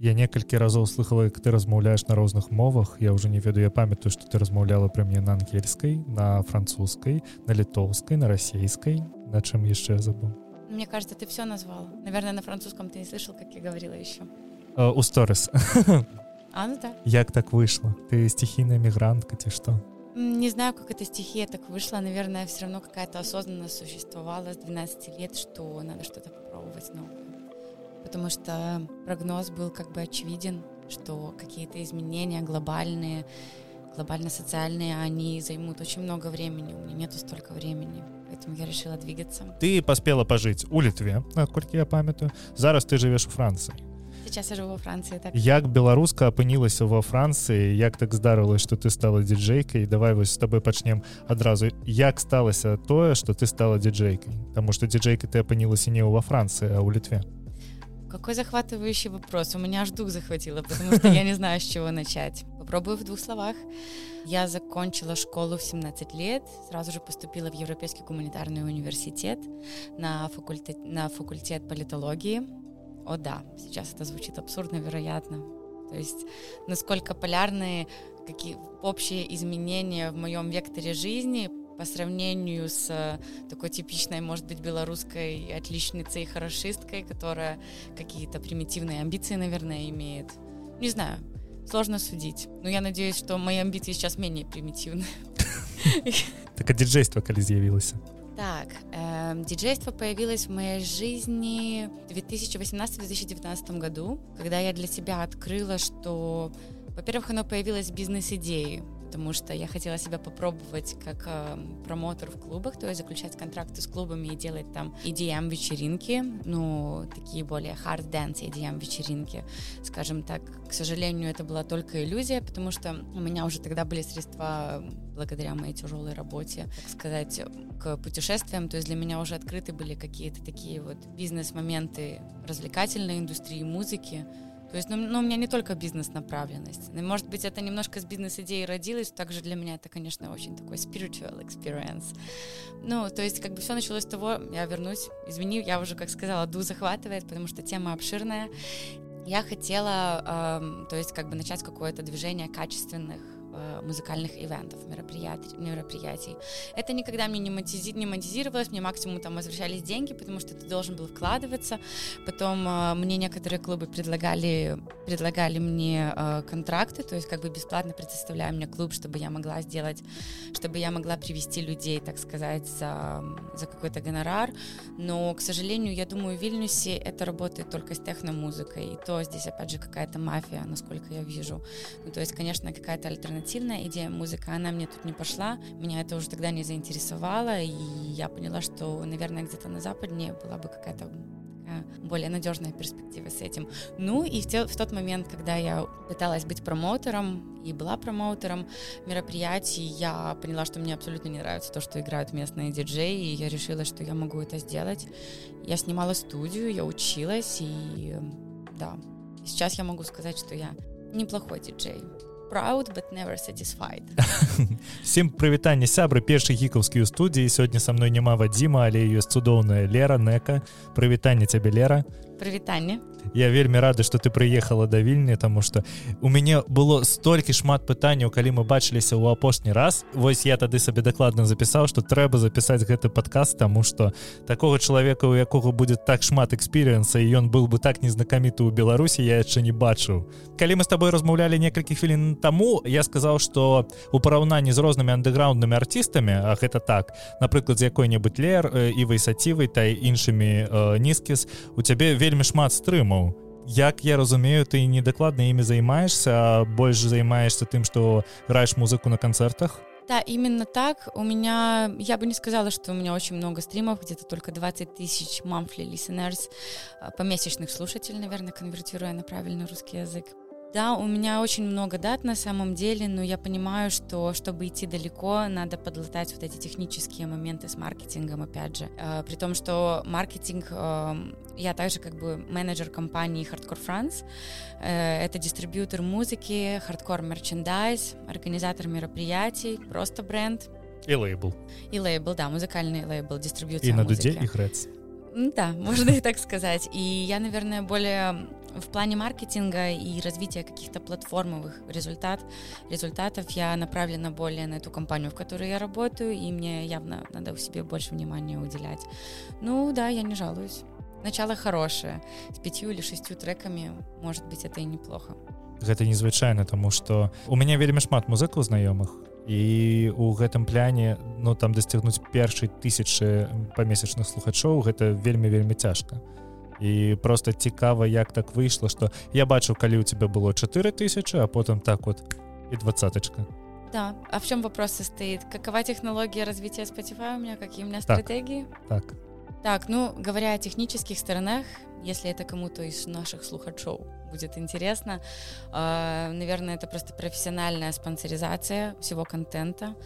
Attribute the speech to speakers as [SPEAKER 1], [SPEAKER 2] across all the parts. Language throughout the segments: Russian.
[SPEAKER 1] Я некалькі разоў слыхала як ты размаўляеш на розных мовах я уже не ведаю я памятаю что ты размаўляла пры мне на ангельскай на французскай на літоўскай на расійскай на чым яшчэ забыл
[SPEAKER 2] мне кажется ты все назвал наверное на французском ты не слышал как я говорила еще
[SPEAKER 1] у сторис
[SPEAKER 2] а, ну, да.
[SPEAKER 1] як так вышло ты стихийная мигрантка ці что
[SPEAKER 2] не знаю как эта стихия так вышла наверное все равно какая-то осознанность существовала с 12 лет что надо что-то попробовать новое потому что прогноз был как бы очевиден, что какие-то изменения глобальные, глобально-социальные, они займут очень много времени. У меня нету столько времени. Поэтому я решила двигаться.
[SPEAKER 1] Ты поспела пожить у Литве, насколько я памятаю. Зараз ты живешь в Франции.
[SPEAKER 2] Сейчас я живу во Франции. Так.
[SPEAKER 1] Як беларуска опынілася во Франции як так здарылось что ты стала диджейкой давай вось с тобой пачнем адразу як сталася тое что ты стала диджейкой потому что диджейкой ты опынілася не во Франции а у Литве
[SPEAKER 2] какой захватывающий вопрос. У меня аж дух захватило, потому что я не знаю, с чего начать. Попробую в двух словах. Я закончила школу в 17 лет, сразу же поступила в Европейский гуманитарный университет на факультет, на факультет политологии. О да, сейчас это звучит абсурдно, вероятно. То есть насколько полярные какие общие изменения в моем векторе жизни по сравнению с э, такой типичной, может быть, белорусской отличницей и хорошисткой, которая какие-то примитивные амбиции, наверное, имеет. Не знаю, сложно судить. Но я надеюсь, что мои амбиции сейчас менее примитивны.
[SPEAKER 1] Так а диджейство коли з'явилось?
[SPEAKER 2] Так, э, диджейство появилось в моей жизни в 2018-2019 году, когда я для себя открыла, что, во-первых, оно появилось бизнес-идеей потому что я хотела себя попробовать как э, промоутер в клубах, то есть заключать контракты с клубами и делать там EDM-вечеринки, ну, такие более hard dance EDM-вечеринки, скажем так. К сожалению, это была только иллюзия, потому что у меня уже тогда были средства благодаря моей тяжелой работе, так сказать, к путешествиям, то есть для меня уже открыты были какие-то такие вот бизнес-моменты развлекательной индустрии, музыки, то есть, ну, ну, у меня не только бизнес-направленность. Может быть, это немножко с бизнес-идеи родилось, также для меня это, конечно, очень такой spiritual experience. Ну, то есть, как бы все началось с того, я вернусь, извини, я уже, как сказала, ду захватывает, потому что тема обширная. Я хотела, э, то есть, как бы начать какое-то движение качественных музыкальных ивентов, мероприятий, мероприятий. Это никогда мне не, монетизи, не монетизировалось, мне максимум там возвращались деньги, потому что ты должен был вкладываться. Потом э, мне некоторые клубы предлагали, предлагали мне э, контракты, то есть как бы бесплатно предоставляя мне клуб, чтобы я могла сделать, чтобы я могла привести людей, так сказать, за, за какой-то гонорар. Но, к сожалению, я думаю, в Вильнюсе это работает только с техномузыкой, и то здесь, опять же, какая-то мафия, насколько я вижу. Ну, то есть, конечно, какая-то альтернатива альтернативная идея музыка, она мне тут не пошла, меня это уже тогда не заинтересовало, и я поняла, что, наверное, где-то на Западе была бы какая-то более надежная перспектива с этим. Ну и в, те, в тот момент, когда я пыталась быть промоутером и была промоутером мероприятий, я поняла, что мне абсолютно не нравится то, что играют местные диджеи, и я решила, что я могу это сделать. Я снимала студию, я училась, и да, сейчас я могу сказать, что я неплохой диджей proud but never satisfied
[SPEAKER 1] всем прывітанне сябры першы гікаўскі ў студіі сёння са мной няма вадзіма але ёсць цудоўная лера нека прывітанне цябе лера
[SPEAKER 2] Прывітанне
[SPEAKER 1] я вельмі рады что ты прыехала да вільні тому что у мяне было столькі шмат пытанняў калі мы бачыліся ў апошні раз. Восьось я тады сабе дакладна запісаў что трэба запісаць гэты подкаст тому что такого чалавека у якога будет так шмат эксперыенса і ён был бы так незнакаміты ў беларусі я яшчэ не бачыў. Калі мы с тобой размаўлялі некалькі хвілін тому я сказаў что у параўнанні з рознымі андеграунднымі артыстамі А гэта так напрыклад з якой-небудзь лер і высацівай тай іншымі э, нізкіс у цябе вельмі шмат стрымаў як я разумею ты недакладна імі займаешься больш займаешься тым что граешь музыку на концертах
[SPEAKER 2] да именно так у меня я бы не сказала что у меня очень много стримов где-то только 20 тысяч monthly listeners а, помесячных слушателей наверное конвертируя на правильный русский язык да, у меня очень много дат на самом деле, но я понимаю, что чтобы идти далеко, надо подлатать вот эти технические моменты с маркетингом, опять же. Э, при том, что маркетинг, э, я также как бы менеджер компании Hardcore France. Э, это дистрибьютор музыки, хардкор мерчендайз, организатор мероприятий, просто бренд.
[SPEAKER 1] И лейбл.
[SPEAKER 2] И лейбл, да, музыкальный лейбл, дистрибьюция
[SPEAKER 1] И на дуде игрец.
[SPEAKER 2] Да, можно и так сказать. И я, наверное, более в плане маркетинга и развития каких-то платформовых результат, результатов я направлена более на эту компанию, в которой я работаю, и мне явно надо в себе больше внимания уделять. Ну да, я не жалуюсь. Начало хорошее. С пятью или шестью треками, может быть, это и неплохо.
[SPEAKER 1] Гэта незвычайна, тому што у мяне вельмі шмат музыкаў знаёмых і у гэтым пляне ну там дасцягнуць першай тысячы памесячных слухачоў гэта вельмі вельмі цяжка і просто цікава як так выйшла что я бачу калі у тебя было 4 тысячи а потом так вот и двадцаточка
[SPEAKER 2] да а в чем вопрос состоит какова технология развития Spotify у меня какие у меня стратегии
[SPEAKER 1] так, так.
[SPEAKER 2] Так, ну, говоря о технических сторонах, если это кому-то из наших слухачов будет интересно, э, наверное, это просто профессиональная спонсоризация всего контента,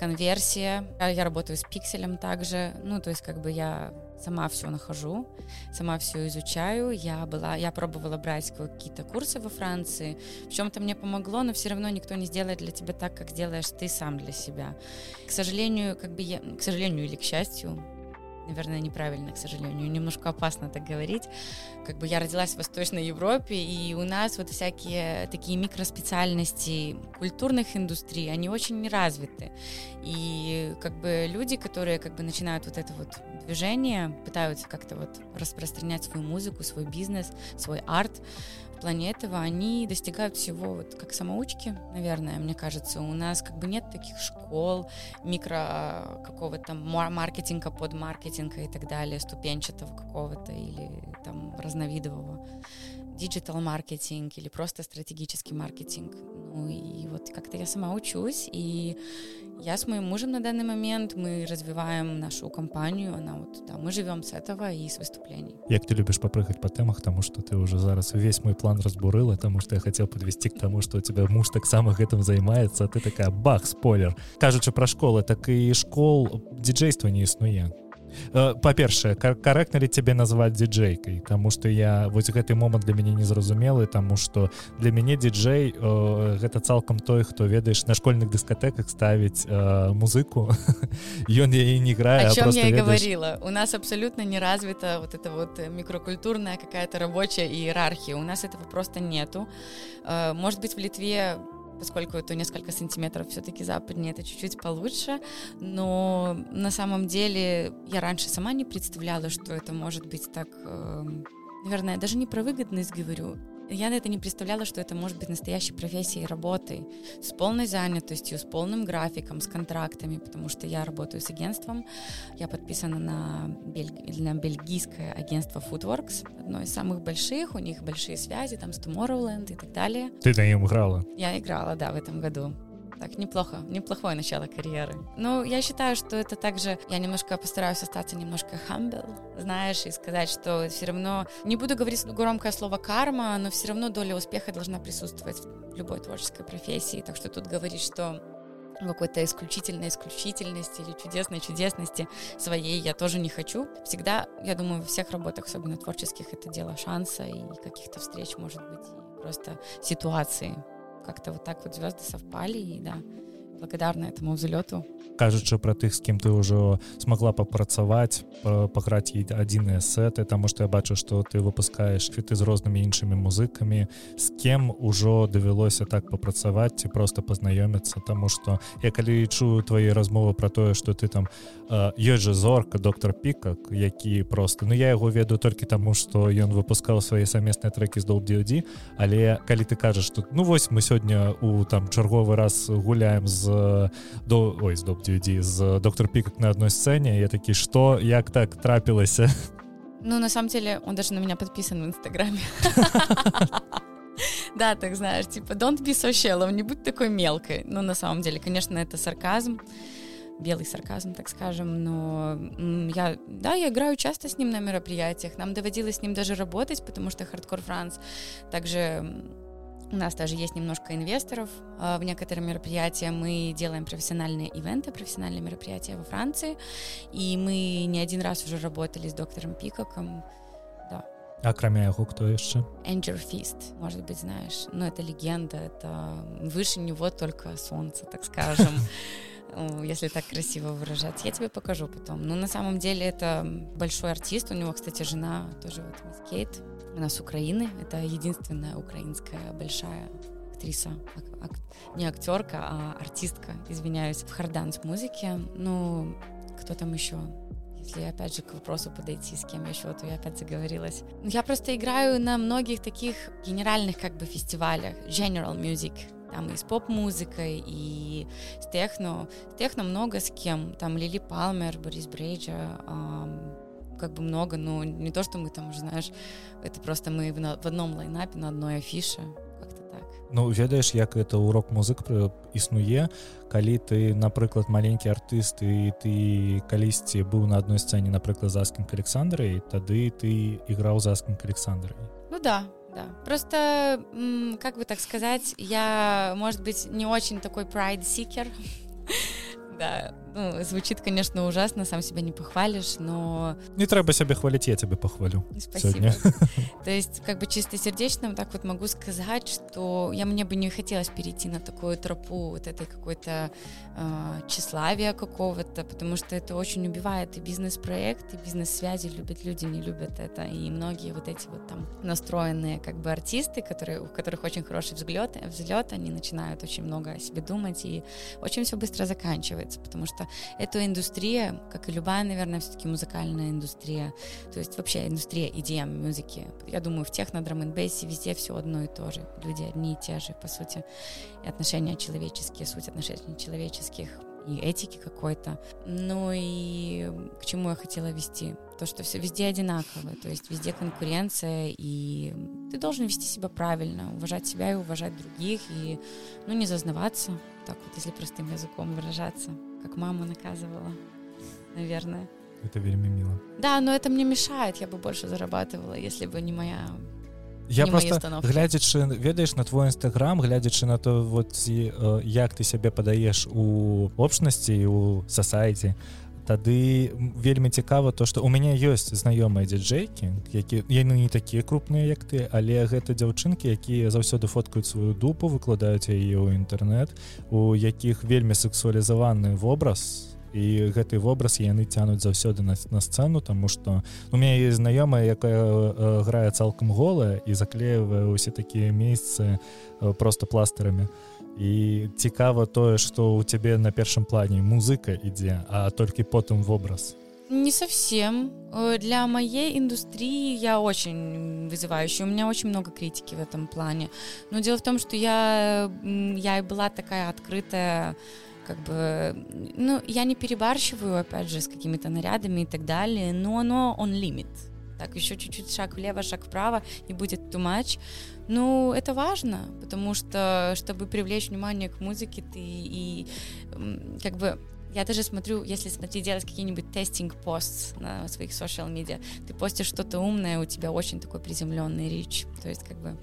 [SPEAKER 2] конверсия. Я работаю с пикселем также, ну, то есть как бы я сама все нахожу, сама все изучаю. Я была, я пробовала брать какие-то курсы во Франции. В чем-то мне помогло, но все равно никто не сделает для тебя так, как делаешь ты сам для себя. К сожалению, как бы я, к сожалению или к счастью, наверное, неправильно, к сожалению, немножко опасно так говорить. Как бы я родилась в Восточной Европе, и у нас вот всякие такие микроспециальности культурных индустрий, они очень развиты. И как бы люди, которые как бы начинают вот это вот движение, пытаются как-то вот распространять свою музыку, свой бизнес, свой арт, в плане этого они достигают всего вот как самоучки, наверное, мне кажется. У нас как бы нет таких школ, микро а, какого-то маркетинга под маркетинга и так далее, ступенчатого какого-то или там разновидового digital маркетинг или просто стратегический маркетинг. Ну и вот как-то я сама учусь, и я с моим мужем на данный момент, мы развиваем нашу компанию, она вот, да, мы живем с этого и с выступлений.
[SPEAKER 1] Як ты любишь попрыгать по темах, потому что ты уже зараз весь мой план разбурыла, потому что я хотел подвести к тому, что у тебя муж так само этим занимается, а ты такая, бах, спойлер. Кажучи про школы, так и школ диджейства не існуе. Э, па-першае карэктна ли цябе назваць дзіджэйкай Таму што я вось гэты момант для мяне незразумелы таму што для мяне дзіджэй э, гэта цалкам той хто ведаеш на школьных дыскатэках ставіць э, музыку. Ён яе не грае
[SPEAKER 2] я ведаеш... говорила. У нас абсолютно не развита вот это вот микрокультурная какая-то рабочая иерархия. У нас этого просто нету. Э, может быть в Литве поскольку это несколько сантиметров все-таки западнее, это чуть-чуть получше, но на самом деле я раньше сама не представляла, что это может быть так, э, наверное, даже не про выгодность говорю, я на это не представляла, что это может быть настоящей профессией работой, с полной занятостью, с полным графиком, с контрактами, потому что я работаю с агентством, я подписана на, бель... на бельгийское агентство Foodworks, одно из самых больших, у них большие связи там с Tomorrowland и так далее.
[SPEAKER 1] Ты на нем играла?
[SPEAKER 2] Я играла, да, в этом году. Так, неплохо, неплохое начало карьеры. Ну, я считаю, что это также, я немножко постараюсь остаться немножко humble, знаешь, и сказать, что все равно, не буду говорить громкое слово карма, но все равно доля успеха должна присутствовать в любой творческой профессии. Так что тут говорить, что какой-то исключительной исключительности или чудесной чудесности своей я тоже не хочу. Всегда, я думаю, во всех работах, особенно творческих, это дело шанса и каких-то встреч, может быть, и просто ситуации как-то вот так вот звезды совпали, и да, благодарна этому взлету.
[SPEAKER 1] кажучы про тых з кім ты ўжо смогла папрацаваць паграць адзіныя сеты таму што я бачу што ты выпускаеш квіты з рознымі іншымі музыкамі з кем ужо давялося так папрацаваць ці просто пазнаёміцца Таму што я калі чую твае размовы про тое что ты там ёсць жа зорка доктор пікак які просто Ну я яго ведаю толькі таму што ён выпускаў свае самесныя трекі з долдD але калі ты кажаш тут ну вось мы сёння у там чарговы раз гуляем з до ой з доп DVD з доктор Пикок на одной сцене. Я такие, что, як так трапилось?
[SPEAKER 2] Ну, на самом деле, он даже на меня подписан в Инстаграме. Да, так знаешь, типа, don't be so shallow, не будь такой мелкой. Ну, на самом деле, конечно, это сарказм, белый сарказм, так скажем, но я, да, я играю часто с ним на мероприятиях, нам доводилось с ним даже работать, потому что Hardcore France также у нас даже есть немножко инвесторов э, в некоторые мероприятия. Мы делаем профессиональные ивенты, профессиональные мероприятия во Франции. И мы не один раз уже работали с доктором Peacock ом. Да.
[SPEAKER 1] А кроме его кто еще?
[SPEAKER 2] Angerfist, может быть, знаешь. Но это легенда, это выше него только солнце, так скажем. если так красиво выражаться. Я тебе покажу потом. Но на самом деле это большой артист. У него, кстати, жена тоже вот Кейт. Она с Украины. Это единственная украинская большая актриса, ак, не актерка, а артистка, извиняюсь, в hard dance музыке. Ну, кто там еще? Если опять же к вопросу подойти, с кем еще, то я опять заговорилась. Я просто играю на многих таких генеральных как бы фестивалях, general music, там и с поп-музыкой, и с техно. С техно много с кем. Там Лили Палмер, Борис Брейджа, эм, как бы много, но не то, что мы там уже, знаешь, это просто мы в, одном лайнапе, на одной афише.
[SPEAKER 1] Ну ведаеш як это урок музык існуе калі ты напрыклад маленькі артыст і ты калісьці быў на адной сцэне напрыклад заскін александрай тады ты іграў заскін александрай
[SPEAKER 2] ну да да. Просто как бы так сказать я может быть не очень такой pride seeker да ну, звучит, конечно, ужасно, сам себя не похвалишь, но...
[SPEAKER 1] Не треба себя хвалить, я тебя похвалю.
[SPEAKER 2] Спасибо. То есть, как бы чисто сердечно так вот могу сказать, что я мне бы не хотелось перейти на такую тропу вот этой какой-то э, тщеславия какого-то, потому что это очень убивает и бизнес-проект, и бизнес-связи любят люди, не любят это, и многие вот эти вот там настроенные как бы артисты, которые, у которых очень хороший взгляд, взлет, они начинают очень много о себе думать, и очень все быстро заканчивается, потому что что эта индустрия, как и любая, наверное, все-таки музыкальная индустрия, то есть вообще индустрия EDM музыки, я думаю, в техно, драм бейсе везде все одно и то же. Люди одни и те же, по сути. И отношения человеческие, суть отношений человеческих, и этики какой-то. Ну и к чему я хотела вести? То, что все везде одинаково, то есть везде конкуренция, и ты должен вести себя правильно, уважать себя и уважать других, и ну, не зазнаваться, так вот, если простым языком выражаться как мама наказывала, наверное.
[SPEAKER 1] Это вельми мило.
[SPEAKER 2] Да, но это мне мешает, я бы больше зарабатывала, если бы не моя
[SPEAKER 1] я не просто глядзячы ведаеш на твой нстаграм глядзячы на то вот ці, э, як ты сябе падаеш у общнасці у сасайце тады вельмі цікава то что у мяне ёсць знаёмыя дзяджэйкі які яны не такія крупныя як ты але гэта дзяўчынкі якія заўсёды фоткаюць сваю дупу выкладаюць яе ў інтэрнэт у якіх вельмі сексуалізаваны вобраз і гэты вобраз яны цянуць заўсёды на, на сцэну тому что у меня есть знаёмая якая грае цалкам голая і заклеивае усе такія месяцы просто пластырамі. і і цікава тое что у тебе на першым плане музыка ідзе а толькі потым вобраз
[SPEAKER 2] не совсем э, для моей индустрии я очень вызывающая у меня очень много критики в этом плане но дело в том что я я и была такая открытая как бы ну я не перебарщиваю опять же с какими-то нарядами и так далее но оно он лимит так еще чуть-чуть шаг влево шаг вправо и будет too much. Ну, это важно, потому что, чтобы привлечь внимание к музыке, ты и как бы я даже смотрю, если смотри, делать какие-нибудь тестинг пост на своих социал медиа, ты постишь что-то умное, у тебя очень такой приземленный речь, то есть как бы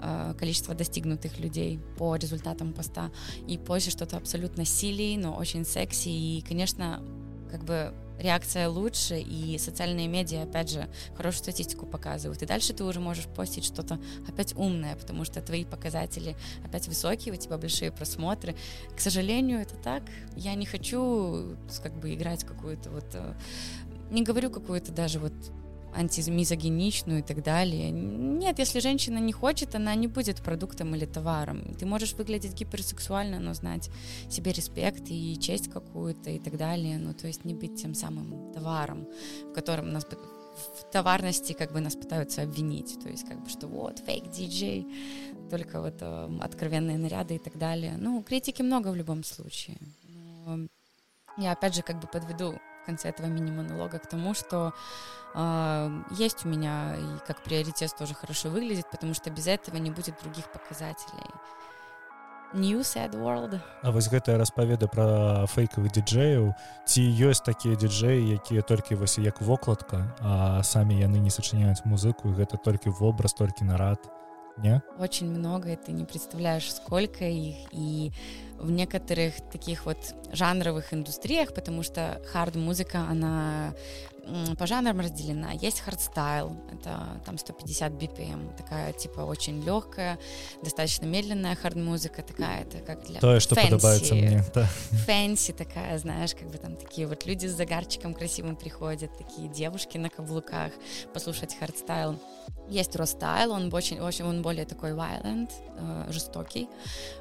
[SPEAKER 2] э, количество достигнутых людей по результатам поста, и постишь что-то абсолютно силий, но очень секси, и, конечно, как бы реакция лучше, и социальные медиа, опять же, хорошую статистику показывают. И дальше ты уже можешь постить что-то опять умное, потому что твои показатели опять высокие, у тебя большие просмотры. К сожалению, это так. Я не хочу как бы играть какую-то вот... Э, не говорю какую-то даже вот антимизогеничную и так далее. Нет, если женщина не хочет, она не будет продуктом или товаром. Ты можешь выглядеть гиперсексуально, но знать себе респект и честь какую-то и так далее. Ну, то есть не быть тем самым товаром, в котором нас в товарности как бы нас пытаются обвинить. То есть как бы, что вот, фейк диджей, только вот э, откровенные наряды и так далее. Ну, критики много в любом случае. Но я опять же как бы подведу в конце этого мини-монолога к тому, что э, есть у меня и как приоритет тоже хорошо выглядит, потому что без этого не будет других показателей. New Sad World.
[SPEAKER 1] А вось гэтая распаведа пра фэйкавых дыджэяў ці ёсць такія дыджэі якія толькі вось як вокладка а самі яны не сачыняюць музыку гэта толькі вобраз толькі нарад не?
[SPEAKER 2] Очень много и ты не представляешь сколько их. И в некоторых таких вот жанровых индустриях потому что hard музыка она по жанрам разделена. Есть hardstyle, это там 150 BPM, такая типа очень легкая, достаточно медленная hard -музыка, такая, это как для
[SPEAKER 1] То, что подобается мне. Да.
[SPEAKER 2] Fancy такая, знаешь, как бы там такие вот люди с загарчиком красивым приходят, такие девушки на каблуках, послушать hardstyle. Есть rawstyle, он очень, очень, он более такой violent, э, жестокий,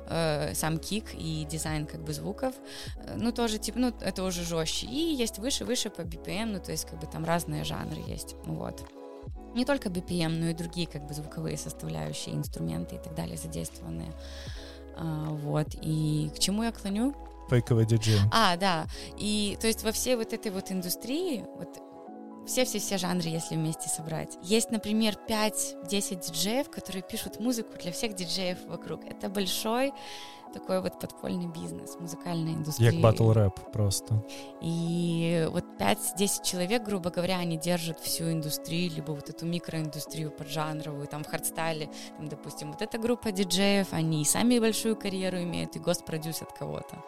[SPEAKER 2] э, сам кик и дизайн как бы звуков, э, ну тоже типа, ну это уже жестче. И есть выше, выше по BPM, ну то есть как бы там разные жанры есть, вот. Не только BPM, но и другие как бы звуковые составляющие, инструменты и так далее задействованные. А, вот, и к чему я клоню?
[SPEAKER 1] Фейковый диджей.
[SPEAKER 2] А, да. И то есть во всей вот этой вот индустрии, вот все-все-все жанры, если вместе собрать. Есть, например, 5-10 диджеев, которые пишут музыку для всех диджеев вокруг. Это большой такой вот подпольный бизнес, музыкальная индустрия.
[SPEAKER 1] Як батл рэп просто.
[SPEAKER 2] И вот 5-10 человек, грубо говоря, они держат всю индустрию, либо вот эту микроиндустрию поджанровую, там в hardstyle е, там, допустим, вот эта группа диджеев, они и сами большую карьеру имеют, и ghost продюсят кого-то.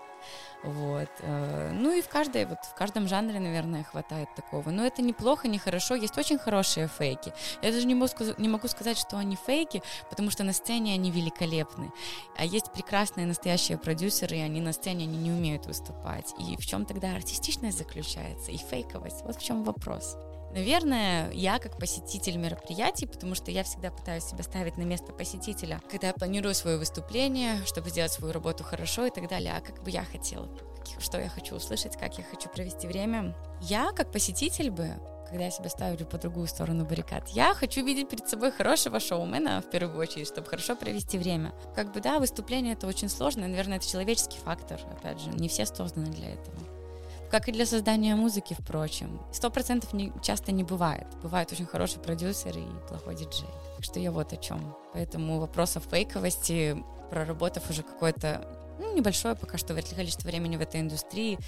[SPEAKER 2] Вот. Э, ну и в каждой, вот в каждом жанре, наверное, хватает такого. Но это неплохо, не хорошо. Есть очень хорошие фейки. Я даже не могу, не могу сказать, что они фейки, потому что на сцене они великолепны. А есть прекрасные настоящие продюсеры, и они на сцене они не умеют выступать. И в чем тогда артистичность заключается и фейковость? Вот в чем вопрос. Наверное, я как посетитель мероприятий, потому что я всегда пытаюсь себя ставить на место посетителя, когда я планирую свое выступление, чтобы сделать свою работу хорошо и так далее, а как бы я хотела, что я хочу услышать, как я хочу провести время. Я как посетитель бы когда я себя ставлю по другую сторону баррикад. Я хочу видеть перед собой хорошего шоумена, в первую очередь, чтобы хорошо провести время. Как бы, да, выступление — это очень сложно, наверное, это человеческий фактор, опять же, не все созданы для этого как и для создания музыки, впрочем. Сто процентов часто не бывает. Бывает очень хороший продюсер и плохой диджей. Так что я вот о чем. Поэтому вопрос о фейковости, проработав уже какое-то ну, небольшое пока что количество времени в этой индустрии,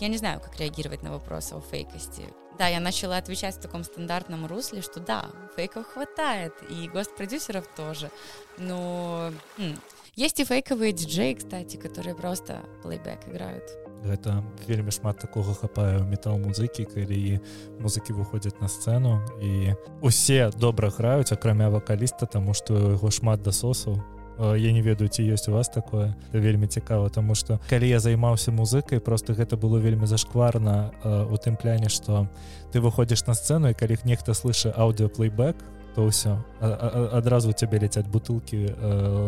[SPEAKER 2] я не знаю, как реагировать на вопрос о фейкости. Да, я начала отвечать в таком стандартном русле, что да, фейков хватает, и гост-продюсеров тоже. Но м, есть и фейковые диджеи, кстати, которые просто плейбэк играют.
[SPEAKER 1] Гэта вельмі шмат такога хапаю метал музыкі калі музыкі выходзяць на сцэну і усе добра граюць акрамя вакаліста тому что яго шмат дасосаў. Я не ведаю ці ёсць у вас такое. Вельмі цікава тому что калі я займаўся музыкай просто гэта было вельмі зашкварна у тым пляне что ты выходзіш на сцэну і калі нехта слыша аўдыоплейбэк то ўсё. Адразу цябе ляцяць бутылкі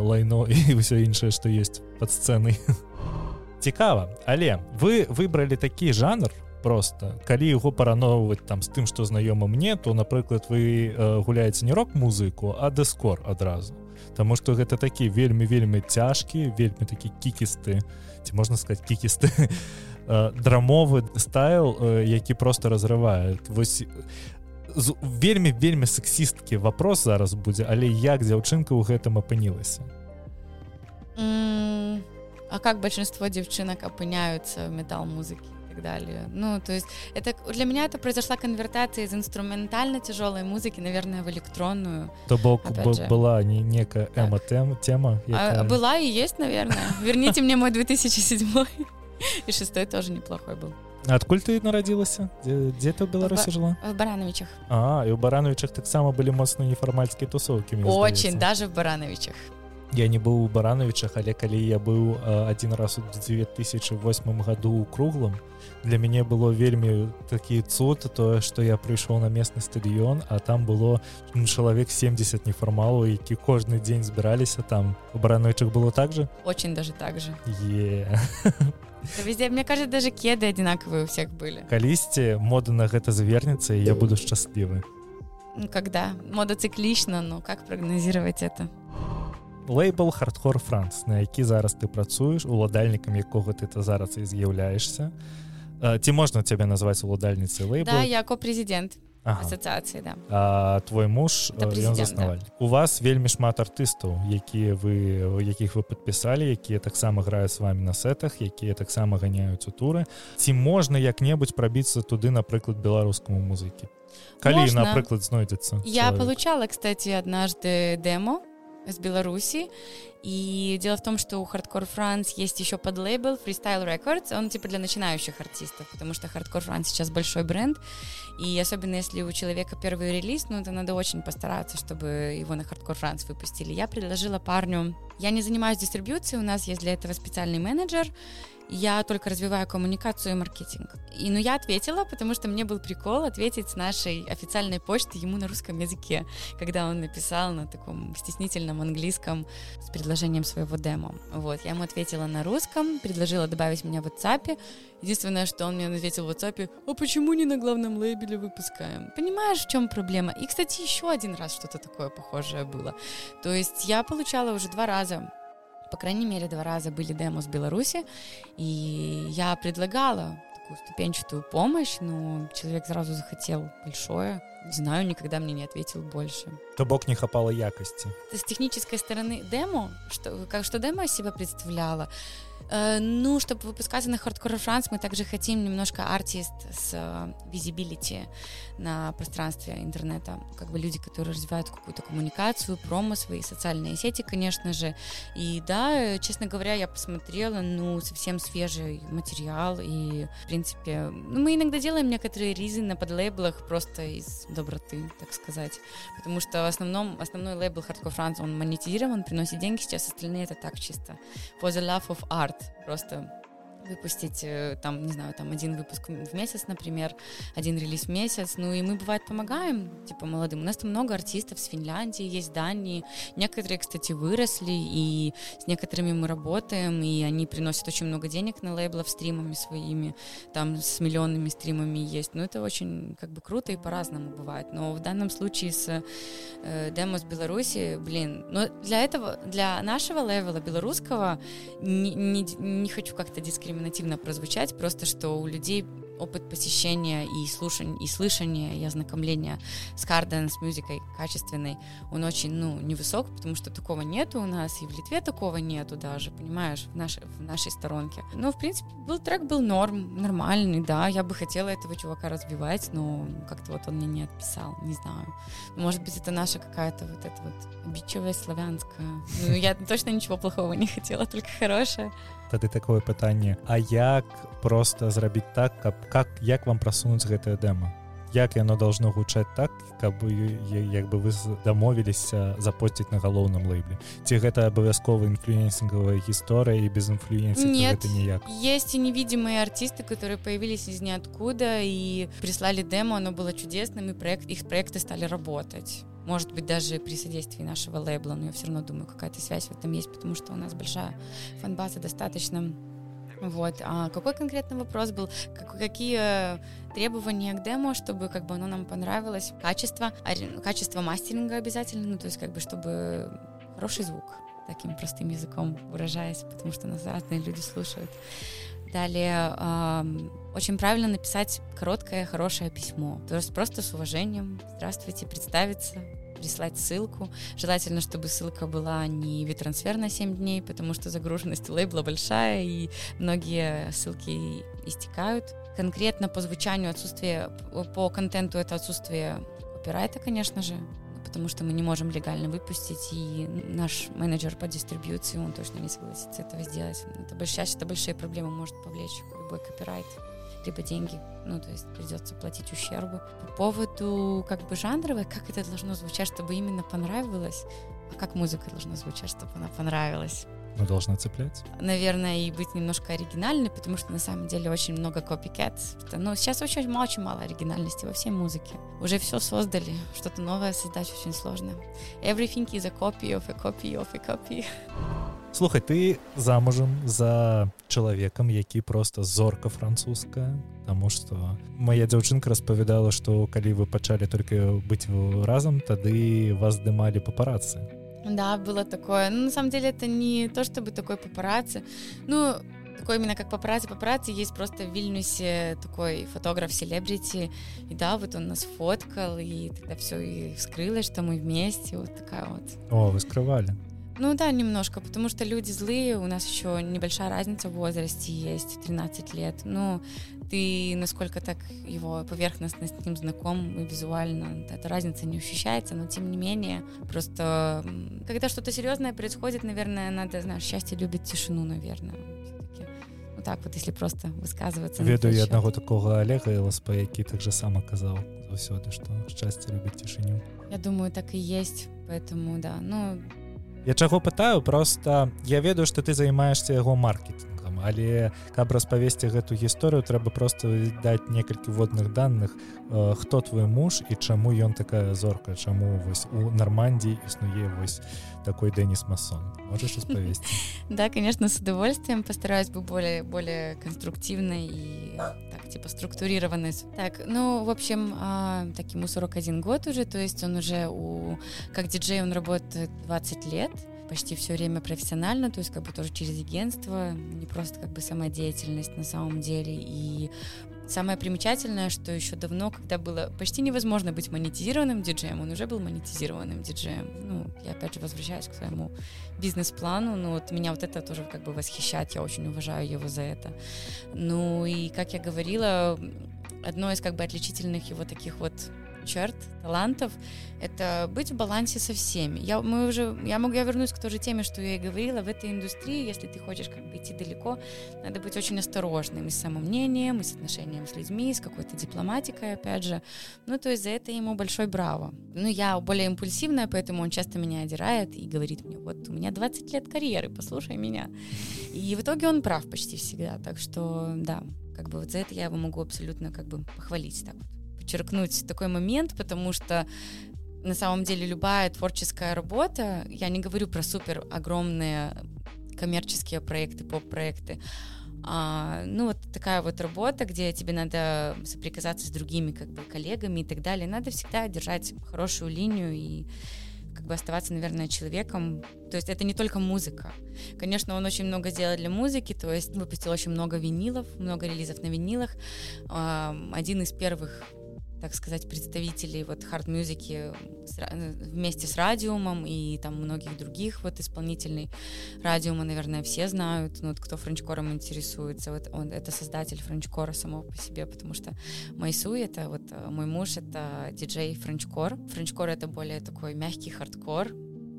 [SPEAKER 1] лайно і ўсё іншае што есть под сцэнай цікава але вы выбралі такі жанр просто калі яго парановваць там з тым што знаёма мне то напрыклад вы э, гуляеце не рок-музыку а дыскор адразу. Таму што гэта такі вельмі вельмі цяжкі вельмі такі кікісты ці можна сказать кікісты э, драмовы стайл э, які просто разрывае вось вельмі вельмі сексісткі вопрос зараз будзе але як дзяўчынка ў гэтым апынілася?
[SPEAKER 2] Mm а как большинство девчонок опыняются в металл-музыке и так далее. Ну, то есть это для меня это произошла конвертация из инструментально тяжелой музыки, наверное, в электронную.
[SPEAKER 1] То бок была не некая эмо-тема? Тема,
[SPEAKER 2] а, была и есть, наверное. Верните мне мой 2007 и шестой тоже неплохой был.
[SPEAKER 1] Адкуль ты нарадзілася дзе ты ў беларусі жила
[SPEAKER 2] в барановичах
[SPEAKER 1] а і у барановичах таксама былі моцныя нефармальскія тусовкі
[SPEAKER 2] очень даже в барановичах
[SPEAKER 1] Я не быў у барановичах але калі я быў один раз у 2008 году у круглым для мяне было вельмі такі цуд тое что я прыйшоў на местны стадыён а там было ну, чалавек 70 нефармалу які кожны дзень збіраліся там. У барановичах было так же?
[SPEAKER 2] Очень даже так же.
[SPEAKER 1] Yeah.
[SPEAKER 2] везде мне кажется даже кеды одинаковые у всех были.
[SPEAKER 1] Калісьці мода на гэта завернется я буду шчаслівы.
[SPEAKER 2] Когда? Мода циклічна но как прогнозировать это
[SPEAKER 1] лейбл хардхор франц на які зараз ты працуеш уладальнікам якога ты то зараз і з'яўляешься ці можна цябе назваць уладальніцай лейбл
[SPEAKER 2] да, я ко-прэзідэнт ага. асацыяцыі да.
[SPEAKER 1] а твой муж заснаваль да. у вас вельмі шмат артыстаў якія вы якіх вы подпісалі якія таксама граюць с вами на сетах якія таксама ганяюць у туры ці можна як-небудзь прабіцца туды напрыклад беларускаму музыкі калі напрыклад знойдзецца
[SPEAKER 2] я получала кстати однажды демо с Беларуси. И дело в том, что у Hardcore France есть еще подлейбл Freestyle Records. Он типа для начинающих артистов, потому что Hardcore France сейчас большой бренд. И особенно если у человека первый релиз, ну это надо очень постараться, чтобы его на Hardcore France выпустили. Я предложила парню... Я не занимаюсь дистрибьюцией, у нас есть для этого специальный менеджер, я только развиваю коммуникацию и маркетинг. И ну я ответила, потому что мне был прикол ответить с нашей официальной почты ему на русском языке, когда он написал на таком стеснительном английском с предложением своего демо. Вот, я ему ответила на русском, предложила добавить меня в WhatsApp. Единственное, что он мне ответил в WhatsApp, а почему не на главном лейбеле выпускаем? Понимаешь, в чем проблема? И, кстати, еще один раз что-то такое похожее было. То есть я получала уже два раза по крайней мере, два раза были демо с Беларуси, и я предлагала такую ступенчатую помощь, но человек сразу захотел большое. Не знаю, никогда мне не ответил больше.
[SPEAKER 1] То бок не хапало якости.
[SPEAKER 2] С технической стороны демо, что, как, что демо себя представляла, Э, ну, чтобы выпускаться на Hardcore France, мы также хотим немножко артист с э, на пространстве интернета. Как бы люди, которые развивают какую-то коммуникацию, промо, свои социальные сети, конечно же. И да, честно говоря, я посмотрела, ну, совсем свежий материал. И, в принципе, ну, мы иногда делаем некоторые ризы на подлейблах просто из доброты, так сказать. Потому что в основном, основной лейбл Hardcore France, он монетизирован, приносит деньги, сейчас остальные это так чисто. For the love of art Просто выпустить э, там, не знаю, там один выпуск в месяц, например, один релиз в месяц. Ну и мы, бывает, помогаем, типа, молодым. У нас там много артистов с Финляндии, есть Дании. Некоторые, кстати, выросли, и с некоторыми мы работаем, и они приносят очень много денег на лейблов стримами своими, там с миллионными стримами есть. Ну это очень, как бы, круто и по-разному бывает. Но в данном случае с э, демо с Беларуси, блин, но для этого, для нашего левела белорусского не, не, не хочу как-то дискриминировать дискриминативно прозвучать, просто что у людей опыт посещения и слушания, и слышания, и ознакомления с Карден, с музыкой качественной, он очень, ну, невысок, потому что такого нету у нас, и в Литве такого нету даже, понимаешь, в нашей, в нашей сторонке. Ну, в принципе, был трек был норм, нормальный, да, я бы хотела этого чувака развивать, но как-то вот он мне не отписал, не знаю. Может быть, это наша какая-то вот эта вот обидчивая славянская. Ну, я точно ничего плохого не хотела, только хорошее.
[SPEAKER 1] Тады такое пытанне А як просто зрабіць так каб как як вам прасунуць гэтае дэма як яно должно гучаць так каб як бы вы дамовіліся запосціць на галоўным лейбле ці гэта абавязкова інфлюенсингавая гісторыя і без інфлюенции
[SPEAKER 2] нет ніяк есть и невидимые артисты которые появились из ниоткуда и прислали демо оно было чудесным и проект их проекты стали работать может быть, даже при содействии нашего лейбла, но я все равно думаю, какая-то связь в этом есть, потому что у нас большая фан-база достаточно. вот. А какой конкретно вопрос был? Как, какие требования к демо, чтобы как бы оно нам понравилось? Качество, качество мастеринга обязательно, ну то есть как бы чтобы хороший звук, таким простым языком выражаясь, потому что нас разные люди слушают. Далее э, очень правильно написать короткое, хорошее письмо. То есть просто с уважением. Здравствуйте, представиться, прислать ссылку. Желательно, чтобы ссылка была не витрансфер на 7 дней, потому что загруженность лейбла большая, и многие ссылки истекают. Конкретно по звучанию отсутствие, по контенту это отсутствие копирайта, конечно же, потому что мы не можем легально выпустить, и наш менеджер по дистрибьюции, он точно не согласится этого сделать. Это большая, это большие проблемы может повлечь любой копирайт либо деньги, ну, то есть придется платить ущербы. По поводу как бы жанровой, как это должно звучать, чтобы именно понравилось, а как музыка должна звучать, чтобы она понравилась.
[SPEAKER 1] Ну, должна цеплять.
[SPEAKER 2] Наверное, и быть немножко оригинальной, потому что на самом деле очень много copycat. Но сейчас очень, очень мало оригинальности во всей музыке. Уже все создали, что-то новое создать очень сложно. Everything is a copy of a copy of a copy.
[SPEAKER 1] Слухай, ты замужем за чалавекам, які просто зорка французская, Таму што моя дзяўчынка распавядала, што калі вы пачалі только быць разам, тады вас здымалі папарацы.
[SPEAKER 2] Да, было такое. Ну, на самом деле это не то, чтобы такой папарацци. Ну, такой именно как папарацци. Папарацци есть просто в Вильнюсе такой фотограф-селебрити. И да, вот он нас фоткал, и тогда все и вскрылось, что мы вместе. Вот такая вот.
[SPEAKER 1] О, вы скрывали.
[SPEAKER 2] Ну да, немножко, потому что люди злые, у нас еще небольшая разница в возрасте есть, 13 лет. Ну, ты насколько так его поверхностно с ним знаком и визуально, эта разница не ощущается, но тем не менее, просто когда что-то серьезное происходит, наверное, надо, знаешь, счастье любит тишину, наверное. Ну так вот, если просто высказываться.
[SPEAKER 1] Ведаю я одного такого Олега ЛСП, який так же сам оказал заўсёды, что счастье любит тишиню.
[SPEAKER 2] Я думаю, так и есть, поэтому да, ну
[SPEAKER 1] Я чаго пытаю просто я ведаю что ты займаешься яго маркетингом але каб распавесці гэту гісторыю трэба просто даць некалькі водных данных э, хто твой муж і чаму ён такая зорка чаму вось у нармандіі існуе вось такой Денис масон можешь распавесці?
[SPEAKER 2] Да конечно с удовольствием. Постараюсь бы более более конструктивной и так типа структурированной так ну в общем а, таким у 41 год уже то есть он уже у как диджей он работает 20 лет почти все время профессионально, то есть как бы тоже через агентство, не просто как бы самодеятельность на самом деле. И самое примечательное, что еще давно, когда было почти невозможно быть монетизированным диджеем, он уже был монетизированным диджеем. Ну, я опять же возвращаюсь к своему бизнес-плану, ну вот меня вот это тоже как бы восхищает, я очень уважаю его за это. Ну и, как я говорила, одно из как бы отличительных его таких вот черт, талантов, это быть в балансе со всеми. Я, мы уже, я могу, я вернусь к той же теме, что я и говорила, в этой индустрии, если ты хочешь как бы идти далеко, надо быть очень осторожным и с самомнением, и с отношением с людьми, и с какой-то дипломатикой, опять же. Ну, то есть за это ему большой браво. Ну, я более импульсивная, поэтому он часто меня одирает и говорит мне, вот у меня 20 лет карьеры, послушай меня. И в итоге он прав почти всегда, так что, да, как бы вот за это я его могу абсолютно как бы похвалить так вот подчеркнуть такой момент, потому что на самом деле любая творческая работа, я не говорю про супер огромные коммерческие проекты, поп-проекты, а, ну вот такая вот работа, где тебе надо соприкасаться с другими как бы коллегами и так далее, надо всегда держать хорошую линию и как бы оставаться, наверное, человеком. То есть это не только музыка. Конечно, он очень много сделал для музыки, то есть выпустил очень много винилов, много релизов на винилах. Один из первых так сказать, представителей вот хард-музыки вместе с Radium ом и там многих других вот исполнителей Radium а, наверное, все знают, ну вот кто frenchcore ом интересуется, вот он, это создатель frenchcore а самого по себе, потому что Майсу, это вот э, мой муж, это диджей frenchcore. Frenchcore это более такой мягкий хардкор,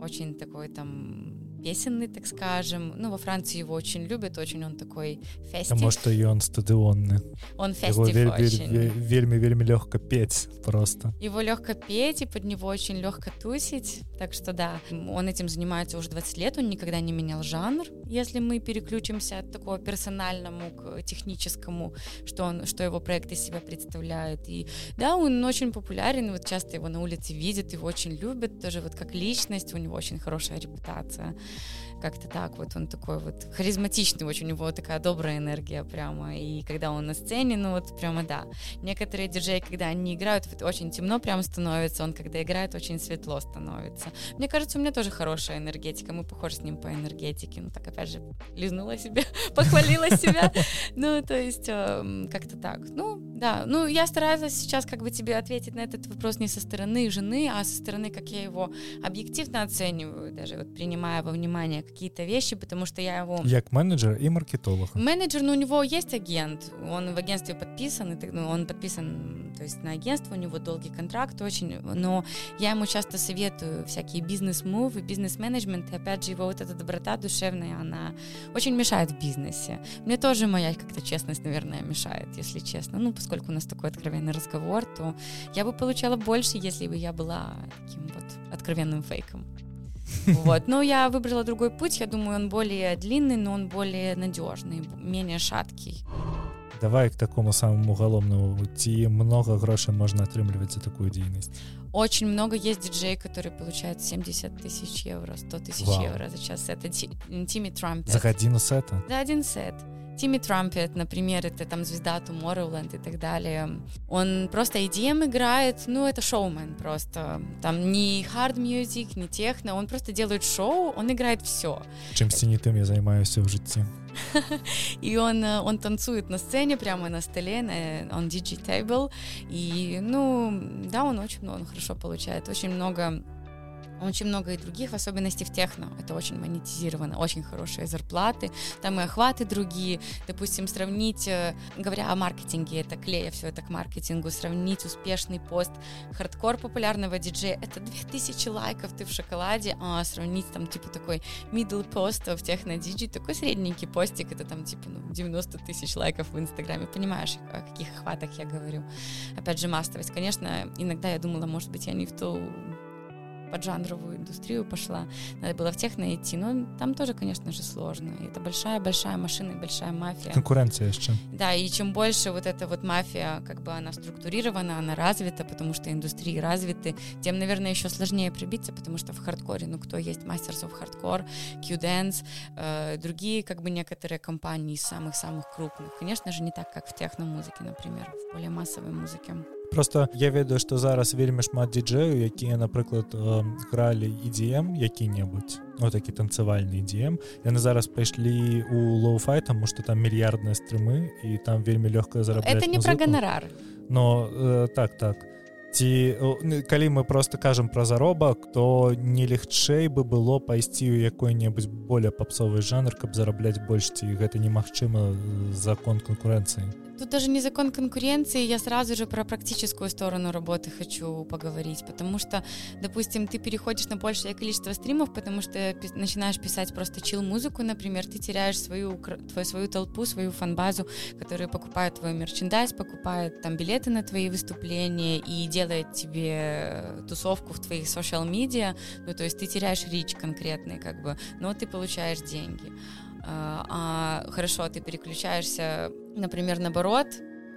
[SPEAKER 2] очень такой там песенный, так скажем. Ну, во Франции его очень любят, очень он такой festive.
[SPEAKER 1] Потому что и он стадионный.
[SPEAKER 2] Он festive его очень.
[SPEAKER 1] Вельми, вельми легко петь просто.
[SPEAKER 2] Его легко петь, и под него очень легко тусить. Так что да, он этим занимается уже 20 лет, он никогда не менял жанр. Если мы переключимся от такого персональному к техническому, что, он, что его проект из себя представляет. И да, он очень популярен, вот часто его на улице видят, его очень любят, тоже вот как личность, у него очень хорошая репутация как-то так вот он такой вот харизматичный очень, у него такая добрая энергия прямо, и когда он на сцене, ну вот прямо да. Некоторые диджеи, когда они играют, вот очень темно прям становится, он когда играет, очень светло становится. Мне кажется, у меня тоже хорошая энергетика, мы похожи с ним по энергетике, ну так опять же, лизнула себе, похвалила себя, ну то есть эм, как-то так. Ну да, ну я стараюсь сейчас как бы тебе ответить на этот вопрос не со стороны жены, а со стороны, как я его объективно оцениваю, даже вот принимая во внимание какие-то вещи, потому что я его...
[SPEAKER 1] Як менеджер и маркетолог.
[SPEAKER 2] Менеджер, ну у него есть агент, он в агентстве подписан, и, ну, он подписан, то есть на агентство, у него долгий контракт очень, но я ему часто советую всякие бизнес-мувы, бизнес-менеджмент, и опять же его вот эта доброта душевная, она очень мешает в бизнесе. Мне тоже моя как-то честность, наверное, мешает, если честно. Ну, поскольку у нас такой откровенный разговор, то я бы получала больше, если бы я была таким вот откровенным фейком. Вот. Но я выбрала другой путь. Я думаю, он более длинный, но он более надежный, менее шаткий.
[SPEAKER 1] Давай к такому самому уголовному. Ці много грошей можно отрымливать за такую деятельность?
[SPEAKER 2] Очень много есть диджей, которые получают 70 тысяч евро, 100 тысяч евро за час. Это Тимми Трамп.
[SPEAKER 1] За один сет?
[SPEAKER 2] За один сет. Тимми Трампет, например, это там звезда Tomorrowland и так далее. Он просто EDM играет, ну, это шоумен просто. Там не hard music, не техно, он просто делает шоу, он играет все.
[SPEAKER 1] Чем тем я занимаюсь в жизни.
[SPEAKER 2] И он, он танцует на сцене, прямо на столе, на, он DJ table. И, ну, да, он очень много, он хорошо получает. Очень много очень много и других, в особенности в техно. Это очень монетизировано, очень хорошие зарплаты, там и охваты другие. Допустим, сравнить, э, говоря о маркетинге, это клея все это к маркетингу, сравнить успешный пост хардкор популярного диджея, это 2000 лайков, ты в шоколаде, а сравнить там типа такой middle пост в техно диджей, такой средненький постик, это там типа ну, 90 тысяч лайков в инстаграме, понимаешь, о каких охватах я говорю. Опять же, массовость. Конечно, иногда я думала, может быть, я не в ту поджанровую индустрию пошла, надо было в техно идти, но там тоже, конечно же, сложно. Это большая-большая машина и большая мафия.
[SPEAKER 1] Конкуренция еще.
[SPEAKER 2] Да, и чем больше вот эта вот мафия, как бы она структурирована, она развита, потому что индустрии развиты, тем, наверное, еще сложнее прибиться, потому что в хардкоре, ну, кто есть Masters of Hardcore, Q-Dance, э, другие, как бы, некоторые компании из самых-самых крупных. Конечно же, не так, как в техно-музыке, например, в более массовой музыке.
[SPEAKER 1] Просто я ведаю што зараз вельмі шмат діджею якія напрыклад гралі ідзем які-небудзь вот такі танцавальны ідзем яны зараз пайшлі у lo-fi таму што там мільярдныя стрымы і там вельмі лёгкая зарабля
[SPEAKER 2] это не пра ганарар
[SPEAKER 1] но э, так так. Ці калі мы просто кажам пра заробак то не лягчэй бы было пайсці ў якой-небудзь более папсовы жанр каб зарабляць больш ці гэта немагчыма закон канкурэнцыі
[SPEAKER 2] Тут даже не закон конкуренции, я сразу же про практическую сторону работы хочу поговорить, потому что, допустим, ты переходишь на большее количество стримов, потому что начинаешь писать просто чил-музыку, например, ты теряешь свою, твою, свою толпу, свою фан-базу, которые покупают твой мерчендайз, покупают там билеты на твои выступления и делают тебе тусовку в твоих социал-медиа, ну, то есть ты теряешь рич конкретный, как бы, но ты получаешь деньги. А, а хорошо, ты переключаешься, например, наоборот,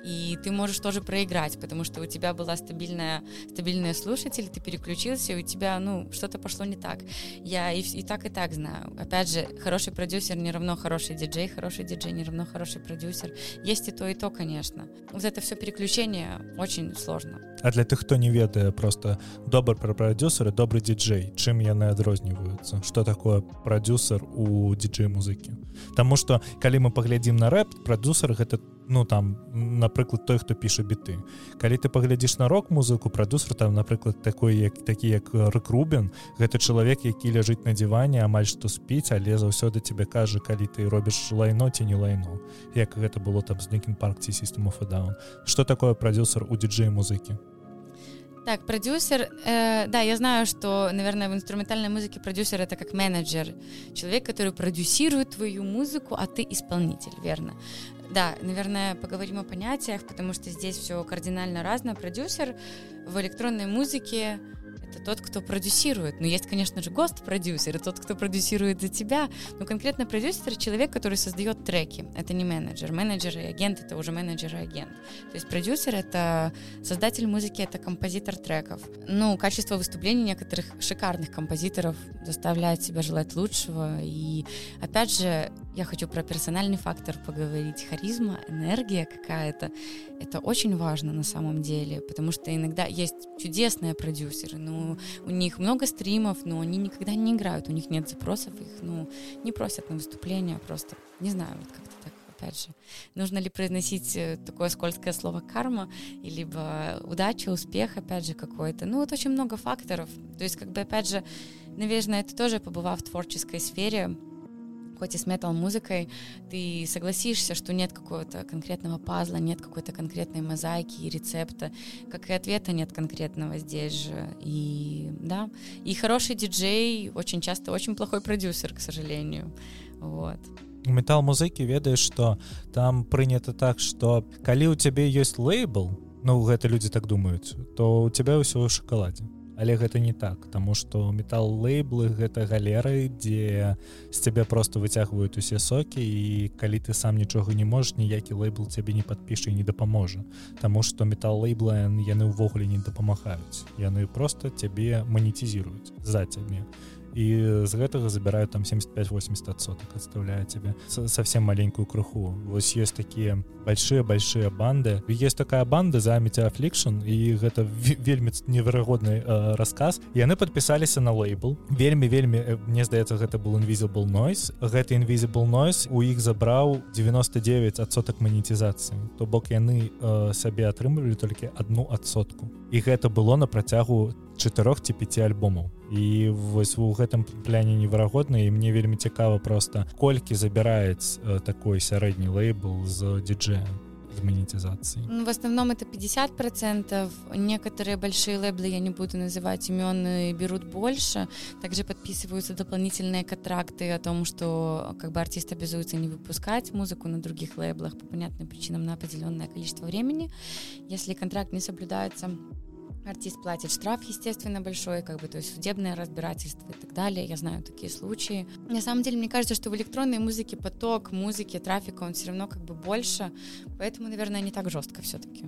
[SPEAKER 2] и ты можешь тоже проиграть, потому что у тебя была стабильная, стабильная слушатель, ты переключился, и у тебя, ну, что-то пошло не так. Я и, и так, и так знаю. Опять же, хороший продюсер не равно хороший диджей, хороший диджей не равно хороший продюсер. Есть и то, и то, конечно. Вот это все переключение очень сложно.
[SPEAKER 1] А для тых, хто не ведае просто добр пра продюсеры добрый диджей чым яны адрозніваюцца что такое продюсер у диджей музыкі Таму что калі мы паглядзім на рэп продюсер гэта ну там напрыклад той хто піша біты. Калі ты паглядзіш на рок-музыку продюсер там напрыклад такой як такі як рэкрубен гэта чалавек які ляжыць на диване амаль што спіць але заўсёды тебе кажа калі ты робіш лайно ці не лайно. Як гэта было там з нейкім парк ці сістему фадаун что такое продюсер у диджей музыкі?
[SPEAKER 2] Так, продюсер, э, да, я знаю, что, наверное, в инструментальной музыке продюсер это как менеджер, человек, который продюсирует твою музыку, а ты исполнитель, верно? Да, наверное, поговорим о понятиях, потому что здесь все кардинально разное. Продюсер в электронной музыке это тот, кто продюсирует. Но есть, конечно же, гост-продюсер, тот, кто продюсирует за тебя. Но конкретно продюсер — человек, который создает треки. Это не менеджер. Менеджер и агент — это уже менеджер и агент. То есть продюсер — это создатель музыки, это композитор треков. Ну, качество выступлений некоторых шикарных композиторов заставляет себя желать лучшего. И, опять же, я хочу про персональный фактор поговорить. Харизма, энергия какая-то. Это очень важно на самом деле, потому что иногда есть чудесные продюсеры, но у них много стримов, но они никогда не играют, у них нет запросов, их ну, не просят на выступления, просто не знаю, вот как-то так опять же, нужно ли произносить э, такое скользкое слово карма, либо удача, успех, опять же, какой-то. Ну, вот очень много факторов. То есть, как бы, опять же, наверное, это тоже побывав в творческой сфере, хоть и с метал-музыкой, ты согласишься, что нет какого-то конкретного пазла, нет какой-то конкретной мозаики и рецепта, как и ответа нет конкретного здесь же. И да, и хороший диджей очень часто очень плохой продюсер, к сожалению. Вот.
[SPEAKER 1] метал музыкі ведаеш что там прынята так что калі у цябе ёсць лейбл ну гэта людзі так думаюць то у тебя ўсё ў шакаладзе але гэта не так тому что метал лейблы гэта галеры дзе з цябе просто выцягваюць усе сокі і калі ты сам нічога не можешь ніякі лейбл цябе не падпіша не дапаможа. Таму что метал лейбла яны ўвогуле не дапамагаюць. Яны просто цябе манетизируюць за цябе. і і з гэтага забіраюць там 75-80 соток отставляю тебе. Совсем маленькую круху вось есть такія большие большие банды. Есть такая банда за метеафлікшн і гэта вельмі неверагодны э, рассказ. Яны подпісаліся на лейбл. Вельмі вельмі э, мне здаецца гэта был invisible noise. Гэты invisible noise у іх забраў 99 адсотак манетизацыі то бок яны э, сабе атрымлівалі толькі одну адсотку і гэта было на працягу 4 ці 5 альбомаў і вось у гэтым пляне неверагодна і мне вельмі цікава просто колькі забіраюць э, такой сярэдні лейбл з диджея монетизации?
[SPEAKER 2] Ну, в основном это 50%. Некоторые большие лейблы, я не буду называть имен, берут больше. Также подписываются дополнительные контракты о том, что как бы артист обязуется не выпускать музыку на других лейблах по понятным причинам на определенное количество времени. Если контракт не соблюдается, артист платит штраф, естественно, большой, как бы, то есть судебное разбирательство и так далее. Я знаю такие случаи. На самом деле, мне кажется, что в электронной музыке поток музыки, трафика, он все равно как бы больше, поэтому, наверное, не так жестко все-таки.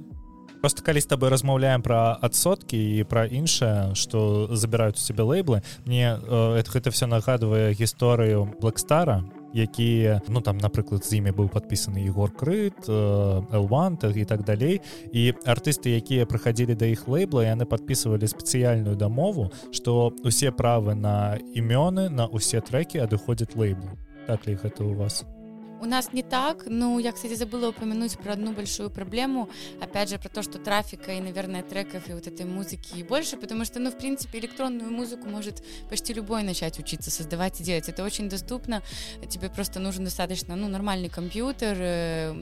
[SPEAKER 1] просто калі з тобой размаўляем про адсоткі і про іншае что забіраюць у себе лейблы мне э, гэта все нагадывае гісторыю блэкстара якія ну там напрыклад з імі быў падпісаны егор крыт элвантах і так далей і артысты якія прыходзілі да іх лейбла яны подписывалі спецыяльную дамову что усе правы на імёны на усе трекі адыходзяць лейблу. Так ли гэта у вас? у
[SPEAKER 2] У нас не так. Ну, я, кстати, забыла упомянуть про одну большую проблему. Опять же, про то, что трафика и, наверное, треков и вот этой музыки больше, потому что, ну, в принципе, электронную музыку может почти любой начать учиться создавать и делать. Это очень доступно. Тебе просто нужен достаточно, ну, нормальный компьютер, э,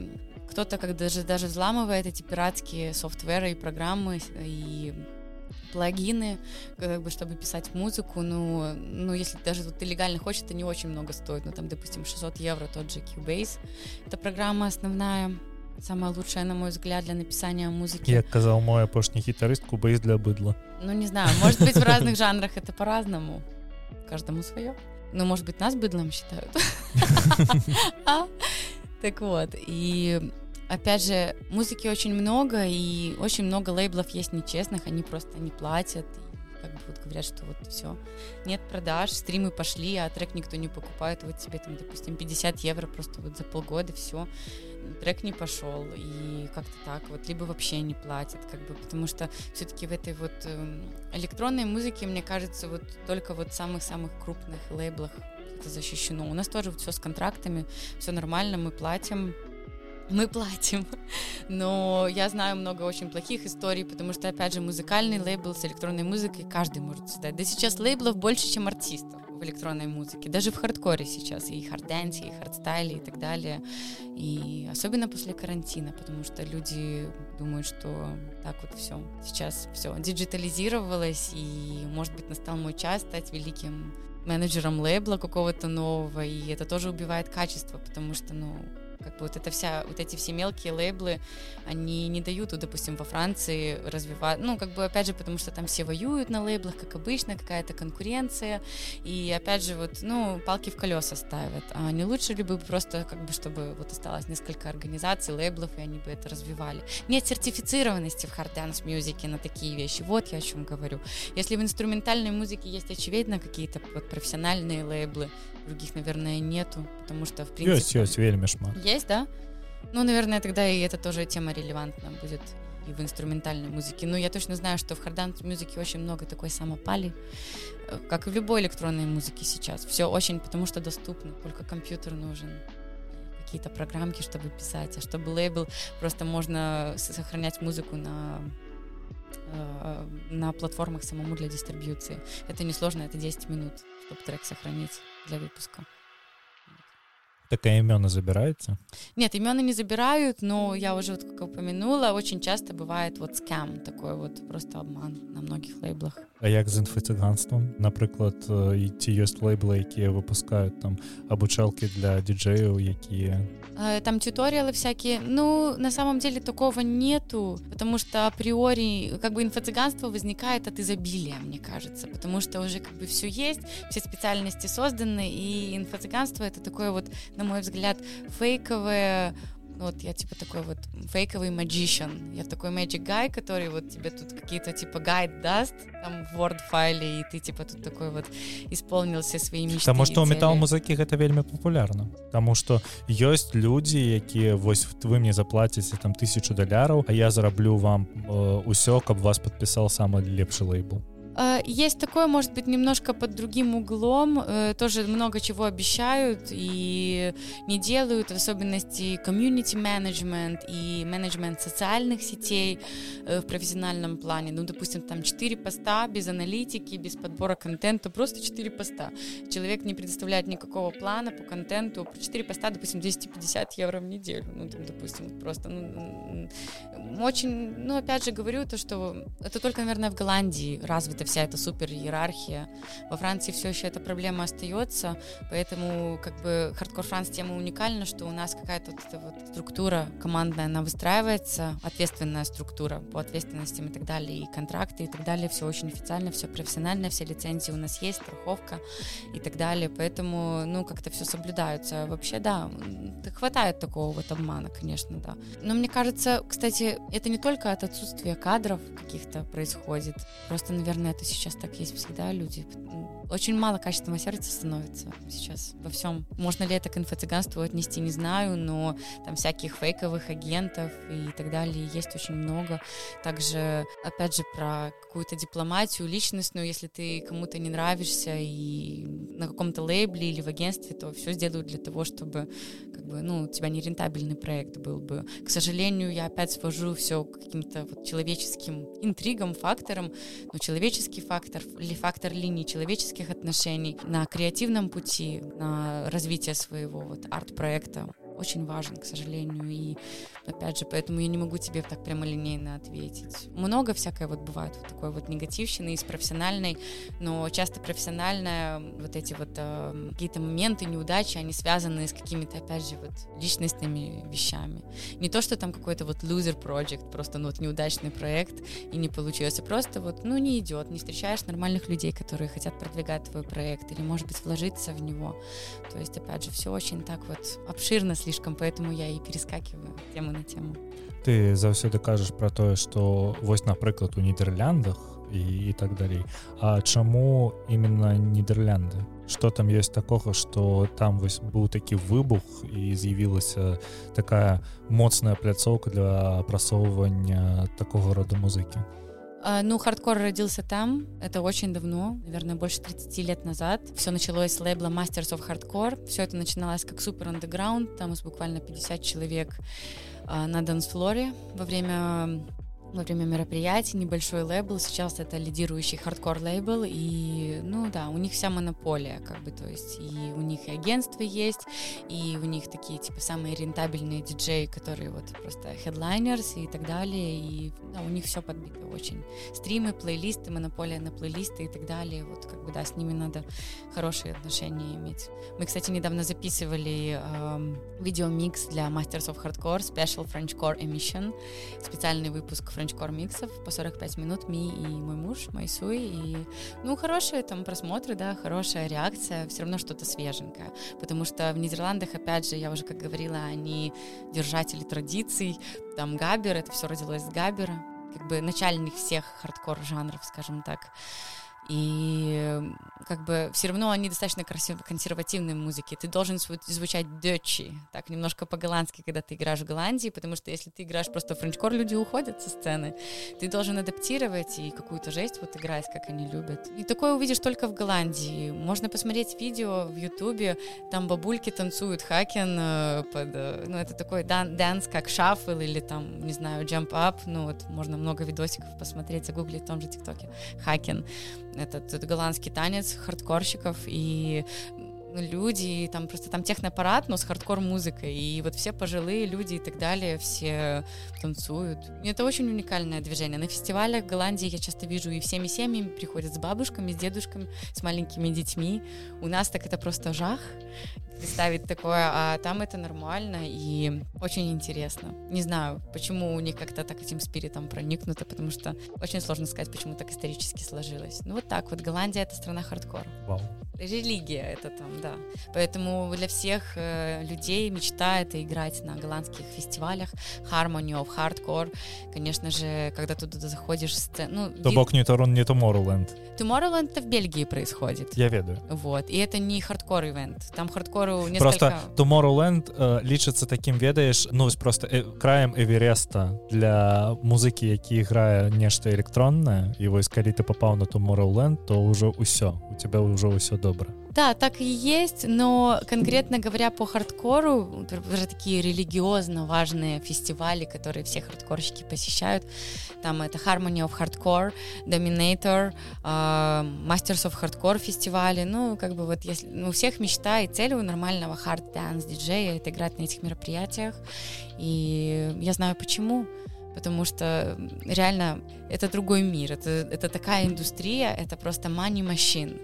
[SPEAKER 2] кто-то как даже даже взламывает эти пиратские софтверы и программы и плагины, как бы, чтобы писать музыку, ну, ну, если даже вот ты легально хочешь, это не очень много стоит, ну, там, допустим, 600 евро тот же Cubase. Это программа основная, самая лучшая, на мой взгляд, для написания музыки.
[SPEAKER 1] Я сказал мой опошний гитарист Cubase для быдла.
[SPEAKER 2] Ну, не знаю, может быть, в разных жанрах это по-разному. Каждому свое. Ну, может быть, нас быдлом считают. А? Так вот, и опять же, музыки очень много, и очень много лейблов есть нечестных, они просто не платят, и как бы вот говорят, что вот все, нет продаж, стримы пошли, а трек никто не покупает, вот тебе там, допустим, 50 евро просто вот за полгода, все, трек не пошел, и как-то так вот, либо вообще не платят, как бы, потому что все-таки в этой вот э, электронной музыке, мне кажется, вот только вот самых-самых крупных лейблах это защищено. У нас тоже вот все с контрактами, все нормально, мы платим, мы платим. Но я знаю много очень плохих историй, потому что, опять же, музыкальный лейбл с электронной музыкой каждый может создать. Да сейчас лейблов больше, чем артистов в электронной музыке, даже в хардкоре сейчас, и hard dance е, и hardstyle е, и так далее. И особенно после карантина, потому что люди думают, что так вот все, сейчас все диджитализировалось, и, может быть, настал мой час стать великим менеджером лейбла какого-то нового, и это тоже убивает качество, потому что, ну, как бы вот это вся, вот эти все мелкие лейблы, они не дают, допустим, во Франции развивать, ну, как бы, опять же, потому что там все воюют на лейблах, как обычно, какая-то конкуренция, и, опять же, вот, ну, палки в колеса ставят, а не лучше ли бы просто, как бы, чтобы вот осталось несколько организаций, лейблов, и они бы это развивали. Нет сертифицированности в hard dance мюзике на такие вещи, вот я о чем говорю. Если в инструментальной музыке есть, очевидно, какие-то вот профессиональные лейблы, других, наверное, нету, потому что, в принципе...
[SPEAKER 1] Есть, есть, вельми шмат.
[SPEAKER 2] Есть, да? Ну, наверное, тогда и это тоже тема релевантна будет и в инструментальной музыке. Но я точно знаю, что в хардан музыке очень много такой самопали, э, как и в любой электронной музыке сейчас. Все очень, потому что доступно, только компьютер нужен какие-то программки, чтобы писать, а чтобы лейбл просто можно сохранять музыку на э, на платформах самому для дистрибьюции. Это несложно, это 10 минут, чтобы трек сохранить для выпуска.
[SPEAKER 1] Такая имена забираются?
[SPEAKER 2] Нет, имена не забирают, но я уже вот как упомянула, очень часто бывает вот скам, такой вот просто обман на многих лейблах.
[SPEAKER 1] А як з інфоцыганствам напрыклад ці ёсць лейблы якія выпускают там обучалки для диджеяў якія
[SPEAKER 2] там тьюториалы всякие ну на самом деле такого нету потому что априори как бы инфо-цыганство возникает от изобилия мне кажется потому что уже как бы все есть все специальности созданы и инфо-цыганство это такое вот на мой взгляд фейковое вот я типа такой вот фейковый magician. Я такой magic guy, который вот тебе тут какие-то типа гайд даст там в Word файле, и ты типа тут такой вот исполнил все свои мечты.
[SPEAKER 1] Потому что у метал музыки это вельми популярно. Потому что есть люди, якія вось вы мне заплатите там тысячу доляраў, а я зараблю вам э, усё, каб вас подписал самый лепшы лейбл.
[SPEAKER 2] Э, есть такое, может быть, немножко под другим углом. Э, тоже много чего обещают и не делают, в особенности комьюнити менеджмент и менеджмент социальных сетей э, в профессиональном плане. Ну, допустим, там 4 поста без аналитики, без подбора контента, просто 4 поста. Человек не предоставляет никакого плана по контенту. 4 поста, допустим, 250 евро в неделю. Ну, там, допустим, просто, ну, очень, ну, опять же, говорю то, что это только, наверное, в Голландии развита вся эта супер иерархия. Во Франции все еще эта проблема остается, поэтому как бы хардкор Франс тема уникальна, что у нас какая-то вот эта вот структура командная, она выстраивается, ответственная структура по ответственностям и так далее, и контракты и так далее, все очень официально, все профессионально, все лицензии у нас есть, страховка и так далее, поэтому, ну, как-то все соблюдается. Вообще, да, хватает такого вот обмана, конечно, да. Но мне кажется, кстати, это не только от отсутствия кадров каких-то происходит, просто, наверное, это сейчас так есть всегда, люди очень мало качественного сервиса становится сейчас во всем. Можно ли это к инфо-цыганству отнести, не знаю, но там всяких фейковых агентов и так далее есть очень много. Также, опять же, про какую-то дипломатию личностную, если ты кому-то не нравишься и на каком-то лейбле или в агентстве, то все сделают для того, чтобы как бы, ну, у тебя не рентабельный проект был бы. К сожалению, я опять свожу все к каким-то вот человеческим интригам, факторам, но человеческий фактор или фактор линии человеческих отношений на креативном пути, на развитие своего вот арт-проекта очень важен, к сожалению. И опять же, поэтому я не могу тебе так прямолинейно ответить. Много всякое вот бывает вот такой вот негативщины из профессиональной, но часто профессиональная вот эти вот э, какие-то моменты, неудачи, они связаны с какими-то, опять же, вот личностными вещами. Не то, что там какой-то вот loser project, просто ну вот неудачный проект и не получился, просто вот, ну не идет, не встречаешь нормальных людей, которые хотят продвигать твой проект или, может быть, вложиться в него. То есть, опять же, все очень так вот обширно, слишком, поэтому я і перескакиваю тему на тему
[SPEAKER 1] ты заўсёды кажаш про тое что вось напрыклад у нідерландах і, і так далей А чаму именно нідерлянды что там есть такога что там вось быў такі выбух і з'явілася такая моцная пляцоўка для прасоўвання такого рода музыкі
[SPEAKER 2] а, ну, хардкор родился там, это очень давно, наверное, больше 30 лет назад. Все началось с лейбла Masters of Hardcore. Все это начиналось как супер андеграунд, там из буквально 50 человек а, на dancefloor е во время во время мероприятий, небольшой лейбл, сейчас это лидирующий хардкор лейбл, и, ну да, у них вся монополия, как бы, то есть, и у них и агентство есть, и у них такие, типа, самые рентабельные диджеи, которые вот просто headliners и так далее, и да, у них все подбито очень. Стримы, плейлисты, монополия на плейлисты и так далее, вот, как бы, да, с ними надо хорошие отношения иметь. Мы, кстати, недавно записывали э, видеомикс для Masters of Hardcore, Special French Core Emission, специальный выпуск френчкор миксов по 45 минут, ми и мой муж, Майсуй, и, ну, хорошие там просмотры, да, хорошая реакция, все равно что-то свеженькое, потому что в Нидерландах, опять же, я уже, как говорила, они держатели традиций, там gabber, это все родилось с gabber а, как бы начальник всех хардкор жанров, скажем так, и как бы все равно они достаточно консервативные музыки. Ты должен звучать Dutchy, так немножко по-голландски, когда ты играешь в Голландии, потому что если ты играешь просто frenchcore, люди уходят со сцены. Ты должен адаптировать и какую-то жесть вот играть, как они любят. И такое увидишь только в Голландии. Можно посмотреть видео в Ютубе, там бабульки танцуют hakken э, под, э, ну это такой дан dance, как шаффл или там, не знаю, jump up, ну вот можно много видосиков посмотреть, загуглить в том же ТикТоке. Hakken этот, этот голландский танец хардкорщиков, и люди, там просто там техноаппарат, но с хардкор-музыкой, и вот все пожилые люди и так далее, все танцуют. И это очень уникальное движение. На фестивалях в Голландии я часто вижу и всеми семьями приходят с бабушками, с дедушками, с маленькими детьми. У нас так это просто жах представить такое, а там это нормально и очень интересно. Не знаю, почему у них как-то так этим спиритом проникнуто, потому что очень сложно сказать, почему так исторически сложилось. Ну вот так вот, Голландия — это страна хардкора.
[SPEAKER 1] Вау
[SPEAKER 2] религия это там, да. Поэтому для всех э, людей мечта это играть на голландских фестивалях Harmony of Hardcore. Конечно же, когда туда заходишь...
[SPEAKER 1] Ну, то бок не Торон, не Tomorrowland.
[SPEAKER 2] Tomorrowland это в Бельгии происходит.
[SPEAKER 1] Я ведаю.
[SPEAKER 2] Вот. И это не хардкор event. Там хардкор хардкору несколько...
[SPEAKER 1] Просто Tomorrowland э, лічыцца таким ведаеш ну просто э, краем эвереста для музыкі які грае нешта электроннае і вось калі ты попаў на Tomorrowland то ўжо ўсё у тебя ўжо ўсё добра
[SPEAKER 2] Да, так и есть, но конкретно говоря по хардкору, уже такие религиозно важные фестивали, которые все хардкорщики посещают, там это Harmony of Hardcore, Dominator, uh, Masters of Hardcore фестивали, ну, как бы вот если, ну, у всех мечта и цель у нормального хард dance диджея это играть на этих мероприятиях, и я знаю почему, потому что реально это другой мир, это, это такая индустрия, это просто money machine,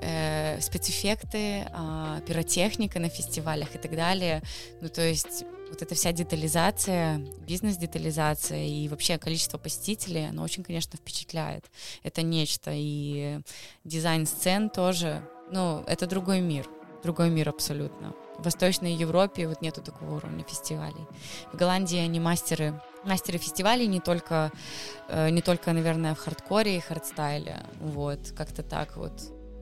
[SPEAKER 2] э, спецэффекты, э, пиротехника на фестивалях и так далее. Ну, то есть вот эта вся детализация, бизнес-детализация и вообще количество посетителей, оно очень, конечно, впечатляет. Это нечто. И дизайн сцен тоже, ну, это другой мир, другой мир абсолютно. В Восточной Европе вот нету такого уровня фестивалей. В Голландии они мастеры, мастеры фестивалей не только, э, не только, наверное, в хардкоре и хардстайле, вот, как-то так вот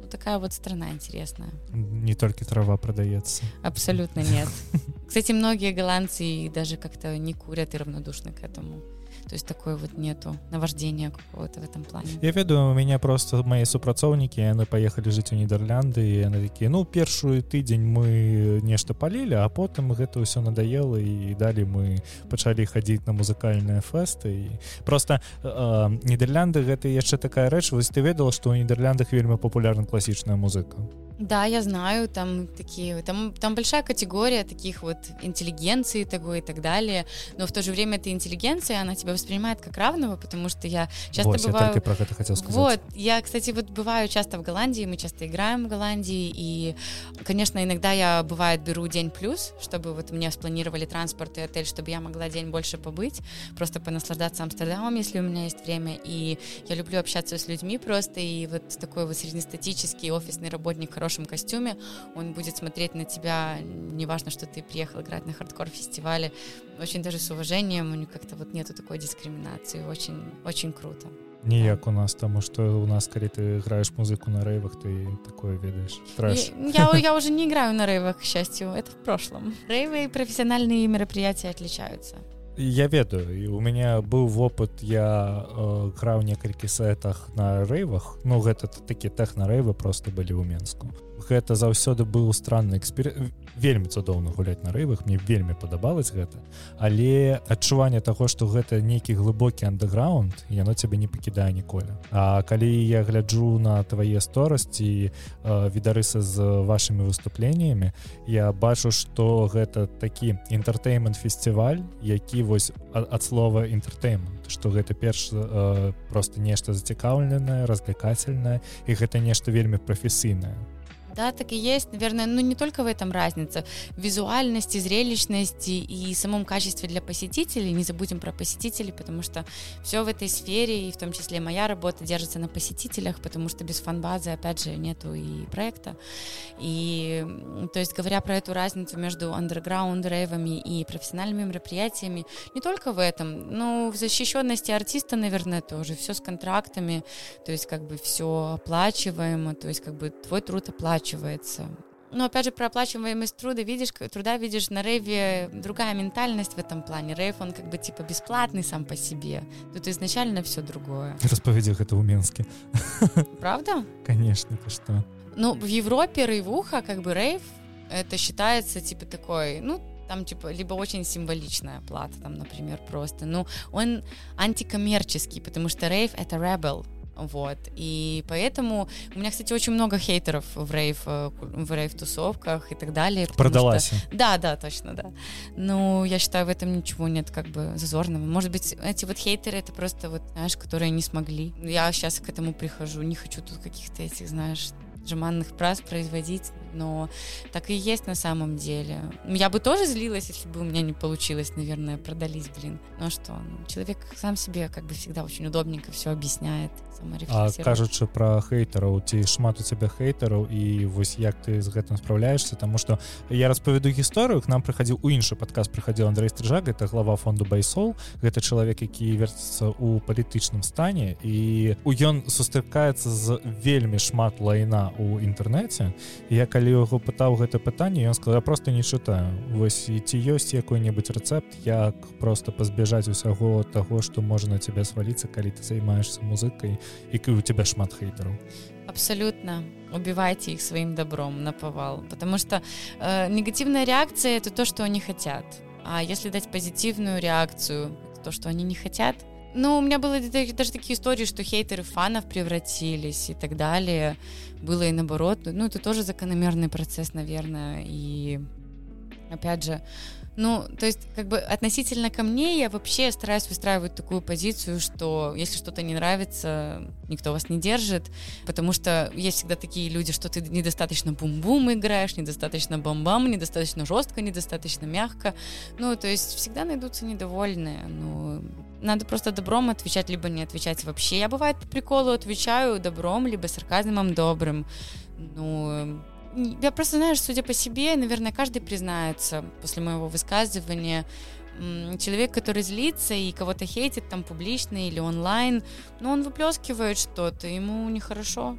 [SPEAKER 2] вот такая вот страна интересная.
[SPEAKER 1] Не только трава продается.
[SPEAKER 2] Абсолютно нет. Кстати, многие голландцы даже как-то не курят и равнодушны к этому. То есть такой вот нету наваждения какого-то в этом плане.
[SPEAKER 1] Я ведаю у меня просто мои супрацоўнікі яны поехали жыць у нідерлянды і яны такія ну першую тыдзень мы нешта палілі а потым гэта ўсё надоело і далі мы пачалі хадзіць на музыкальныя фэсты і просто э, нідерлянды гэта яшчэ такая рэч. Вось ты ведала што ў нідерландах вельмі папулярна класічная музыка
[SPEAKER 2] Да, я знаю, там такие, там, там большая категория таких вот интеллигенции такой и так далее, но в то же время эта интеллигенция, она тебя воспринимает как равного, потому что я часто вот, бываю...
[SPEAKER 1] Я про это хотел сказать.
[SPEAKER 2] Вот, я, кстати, вот бываю часто в Голландии, мы часто играем в Голландии, и, конечно, иногда я, бывает, беру день плюс, чтобы вот мне спланировали транспорт и отель, чтобы я могла день больше побыть, просто понаслаждаться Амстердамом, если у меня есть время, и я люблю общаться с людьми просто, и вот такой вот среднестатический офисный работник, хорошем костюме, он будет смотреть на тебя, неважно, что ты приехал играть на хардкор-фестивале, очень даже с уважением, у них как-то вот нету такой дискриминации, очень, очень круто.
[SPEAKER 1] Не да. як у нас таму што у нас калі ты іграеш музыку на рэйвах ты такое ведаеш
[SPEAKER 2] трэш. я, я уже не играю на рейвах к счастью это в прошлом рейвы и профессиональные мероприятия отличаются
[SPEAKER 1] я ведаю і у меня быў вопыт я э, граў некалькі сетах на рэйвах ну гэта такі тэхнарэйвы просто былі ў менску гэта заўсёды быў странны экспер вельмі цудоўна гуляць на рывах мне вельмі падабалось гэта але адчуванне таго что гэта нейкі глыбокі андеграунд яно цябе не пакідае ніколі. А калі я гляджу на твае сторасці відарысы з вашими выступленнямі я бачу что гэта такі інтэртэймент фестиваль які вось ад слова інтэртэймент что гэта перш просто нешта зацікаўленае развлекательное і гэта нешта вельмі прафесійнае
[SPEAKER 2] Да, так и есть, наверное, ну не только в этом разница. В визуальности, зрелищности и самом качестве для посетителей. Не забудем про посетителей, потому что все в этой сфере, и в том числе моя работа, держится на посетителях, потому что без фан-базы, опять же, нету и проекта. И, то есть, говоря про эту разницу между андерграунд рейвами и профессиональными мероприятиями, не только в этом, но в защищенности артиста, наверное, тоже. Все с контрактами, то есть, как бы все оплачиваемо, то есть, как бы твой труд оплачиваем оплачивается. Но опять же, про оплачиваемость труда видишь, труда видишь на рейве другая ментальность в этом плане. Рейв, он как бы типа бесплатный сам по себе. Тут изначально все другое.
[SPEAKER 1] Расповеди это у Минске.
[SPEAKER 2] Правда?
[SPEAKER 1] Конечно, ты что.
[SPEAKER 2] Ну, в Европе рейвуха, как бы рейв, это считается типа такой, ну, там типа либо очень символичная плата, там, например, просто. Ну, он антикоммерческий, потому что рейв — это rebel, вот, и поэтому у меня, кстати, очень много хейтеров в рейв, э, в рейв-тусовках и так далее.
[SPEAKER 1] Продалась.
[SPEAKER 2] Что... Да, да, точно, да. Ну, я считаю, в этом ничего нет как бы зазорного. Может быть, эти вот хейтеры, это просто вот, знаешь, которые не смогли. Я сейчас к этому прихожу, не хочу тут каких-то этих, знаешь, жеманных фраз производить, но так и есть на самом деле. Я бы тоже злилась, если бы у меня не получилось, наверное, продались, блин. Ну что, ну, человек сам себе как бы всегда очень удобненько все объясняет.
[SPEAKER 1] А кажучы пра хейтараў ці шмат у цябе хейтараў і вось як ты з гэтым спраўляешься тому что я распавяду гісторыю к нам прыхадзіў у іншы падказ прыхадзіў Андрей стрыжак это глава фонду байсол гэта чалавек які верціцца у палітычным стане і у ён сустракаецца з вельмі шмат лайна у інтэрнэце. Я калі яго пытаў гэта пытанне ён сказал просто не чытаю. Вось і ці ёсць якой-небудзь рэцэпт як просто пазбяжаць усяго таго што можа на цябе сваліцца калі ты займаешься музыкай і у тебя шмат хейтераў
[SPEAKER 2] абсолютно убивайте их своим добром на повал потому что э, негативная реакция это то что они хотят. А если дать позитивную реакцию то что они не хотят ну, у меня было даже такие истории, что хейтеры фанов превратились и так далее. Было и наоборот. Ну, это тоже закономерный процесс, наверное. И опять же, ну, то есть, как бы относительно ко мне я вообще стараюсь выстраивать такую позицию, что если что-то не нравится, никто вас не держит, потому что есть всегда такие люди, что ты недостаточно бум-бум играешь, недостаточно бам-бам, недостаточно жестко, недостаточно мягко. Ну, то есть всегда найдутся недовольные. Ну, надо просто добром отвечать, либо не отвечать вообще. Я бывает по приколу отвечаю добром, либо сарказмом добрым. Ну, я просто, знаешь, судя по себе, наверное, каждый признается после моего высказывания, человек, который злится и кого-то хейтит там публично или онлайн, ну, он выплескивает что-то, ему нехорошо,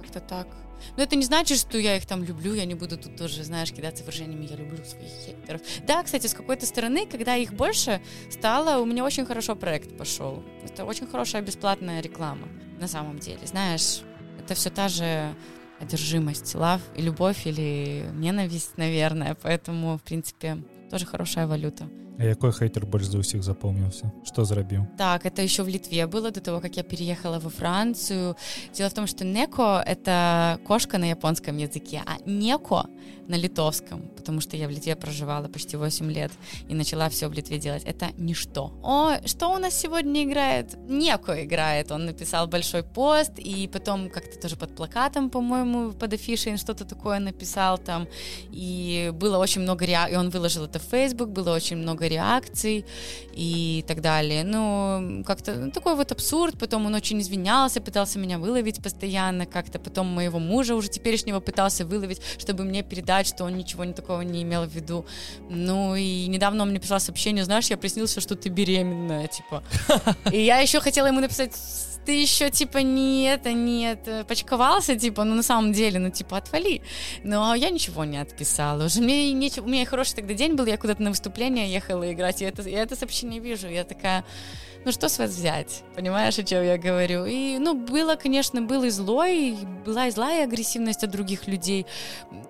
[SPEAKER 2] как-то так. Но это не значит, что я их там люблю, я не буду тут тоже, знаешь, кидаться выражениями «я люблю своих хейтеров». Да, кстати, с какой-то стороны, когда их больше стало, у меня очень хорошо проект пошел. Это очень хорошая бесплатная реклама, на самом деле. Знаешь, это все та же одержимость, лав и любовь или ненависть, наверное. Поэтому, в принципе, тоже хорошая валюта.
[SPEAKER 1] А якой хейтер больш за ўсіх запомніўся что зрабіў
[SPEAKER 2] так это еще в литве было до того как я переехала во францию дело в том что неко это кошка на японском языке а неко на литовском потому что я в литве проживала почти 8 лет и начала все в литве делать это ничто о что у нас сегодня играет неко играет он написал большой пост и потом как-то тоже под плакатом по-моему под афишей что-то такое написал там и было очень много ре... и он выложил это в facebook было очень много реакций и так далее. Ну, как-то такой вот абсурд. Потом он очень извинялся, пытался меня выловить постоянно как-то. Потом моего мужа уже теперешнего пытался выловить, чтобы мне передать, что он ничего не такого не имел в виду. Ну, и недавно он мне писал сообщение, знаешь, я приснился, что ты беременная, типа. И я еще хотела ему написать ты еще, типа, не это, не это, почковался, типа, ну, на самом деле, ну, типа, отвали. Но я ничего не отписала. Уже мне нечего, у меня хороший тогда день был, я куда-то на выступление ехала играть, я это, я это сообщение вижу, я такая, ну что с вас взять? Понимаешь, о чем я говорю? И, ну, было, конечно, было и злой, была и злая агрессивность от других людей,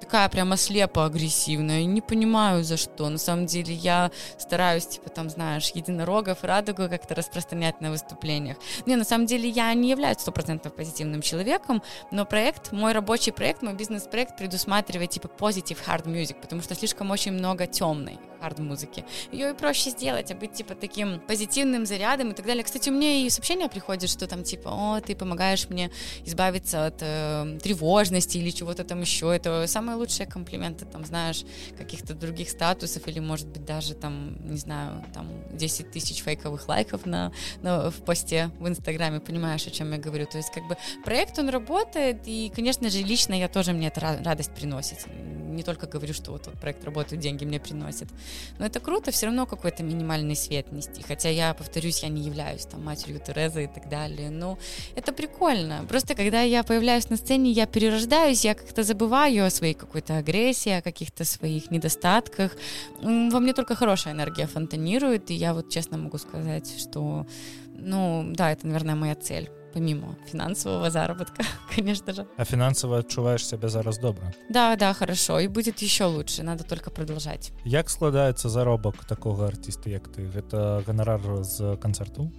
[SPEAKER 2] такая прямо слепо агрессивная, не понимаю за что. На самом деле я стараюсь, типа, там, знаешь, единорогов, радугу как-то распространять на выступлениях. Не, на самом деле я не являюсь стопроцентно позитивным человеком, но проект, мой рабочий проект, мой бизнес-проект предусматривает, типа, positive hard music, потому что слишком очень много темной хард-музыки. Ее и проще сделать, а быть, типа, таким позитивным зарядом и так далее. Кстати, у меня и сообщения приходят, что там, типа, о, ты помогаешь мне избавиться от э, тревожности или чего-то там еще. Это самые лучшие комплименты, там, знаешь, каких-то других статусов или, может быть, даже там, не знаю, там 10 тысяч фейковых лайков на, на, в посте в Инстаграме, понимаешь, о чем я говорю. То есть, как бы, проект, он работает, и, конечно же, лично я тоже, мне это радость приносит. Не только говорю, что вот, вот проект работает, деньги мне приносит. Но это круто, все равно какой-то минимальный свет нести. Хотя я, повторюсь, я не являюсь там матерью Терезы и так далее. Но это прикольно. Просто когда я появляюсь на сцене, я перерождаюсь, я как-то забываю о своей какой-то агрессии, о каких-то своих недостатках. Во мне только хорошая энергия фонтанирует, и я вот честно могу сказать, что, ну, да, это, наверное, моя цель помимо финансового заработка, конечно же.
[SPEAKER 1] А финансово отчуваешь себя зараз добро?
[SPEAKER 2] Да, да, хорошо, и будет еще лучше, надо только продолжать.
[SPEAKER 1] Як складаецца заробак такого артиста як ты? Гэта ганарар з канцэрту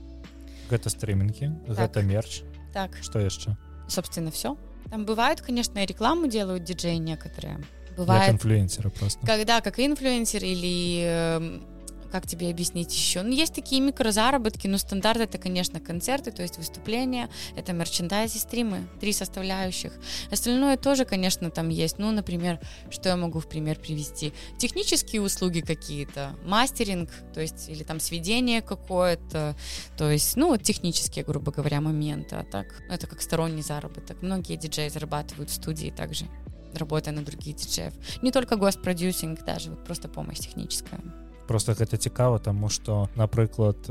[SPEAKER 1] гэта стрімінгі? Так. гэта мерч?
[SPEAKER 2] Так.
[SPEAKER 1] Что яшчэ?
[SPEAKER 2] Собственно все там бывают конечно рекламу делают диджеи некоторые. Бывает
[SPEAKER 1] инфлюенсеры просто.
[SPEAKER 2] Когда как инфлюенсер или эм, как тебе объяснить еще? Ну, есть такие микрозаработки, но стандарт это, конечно, концерты, то есть выступления, это мерчендайз и стримы, три составляющих. Остальное тоже, конечно, там есть. Ну, например, что я могу в пример привести? Технические услуги какие-то, мастеринг, то есть, или там сведение какое-то, то есть, ну, технические, грубо говоря, моменты, а так, это как сторонний заработок. Многие диджеи зарабатывают в студии также работая на других диджеев. Не только гост-продюсинг, даже вот просто помощь техническая
[SPEAKER 1] просто гэта цікава тому что напрыклад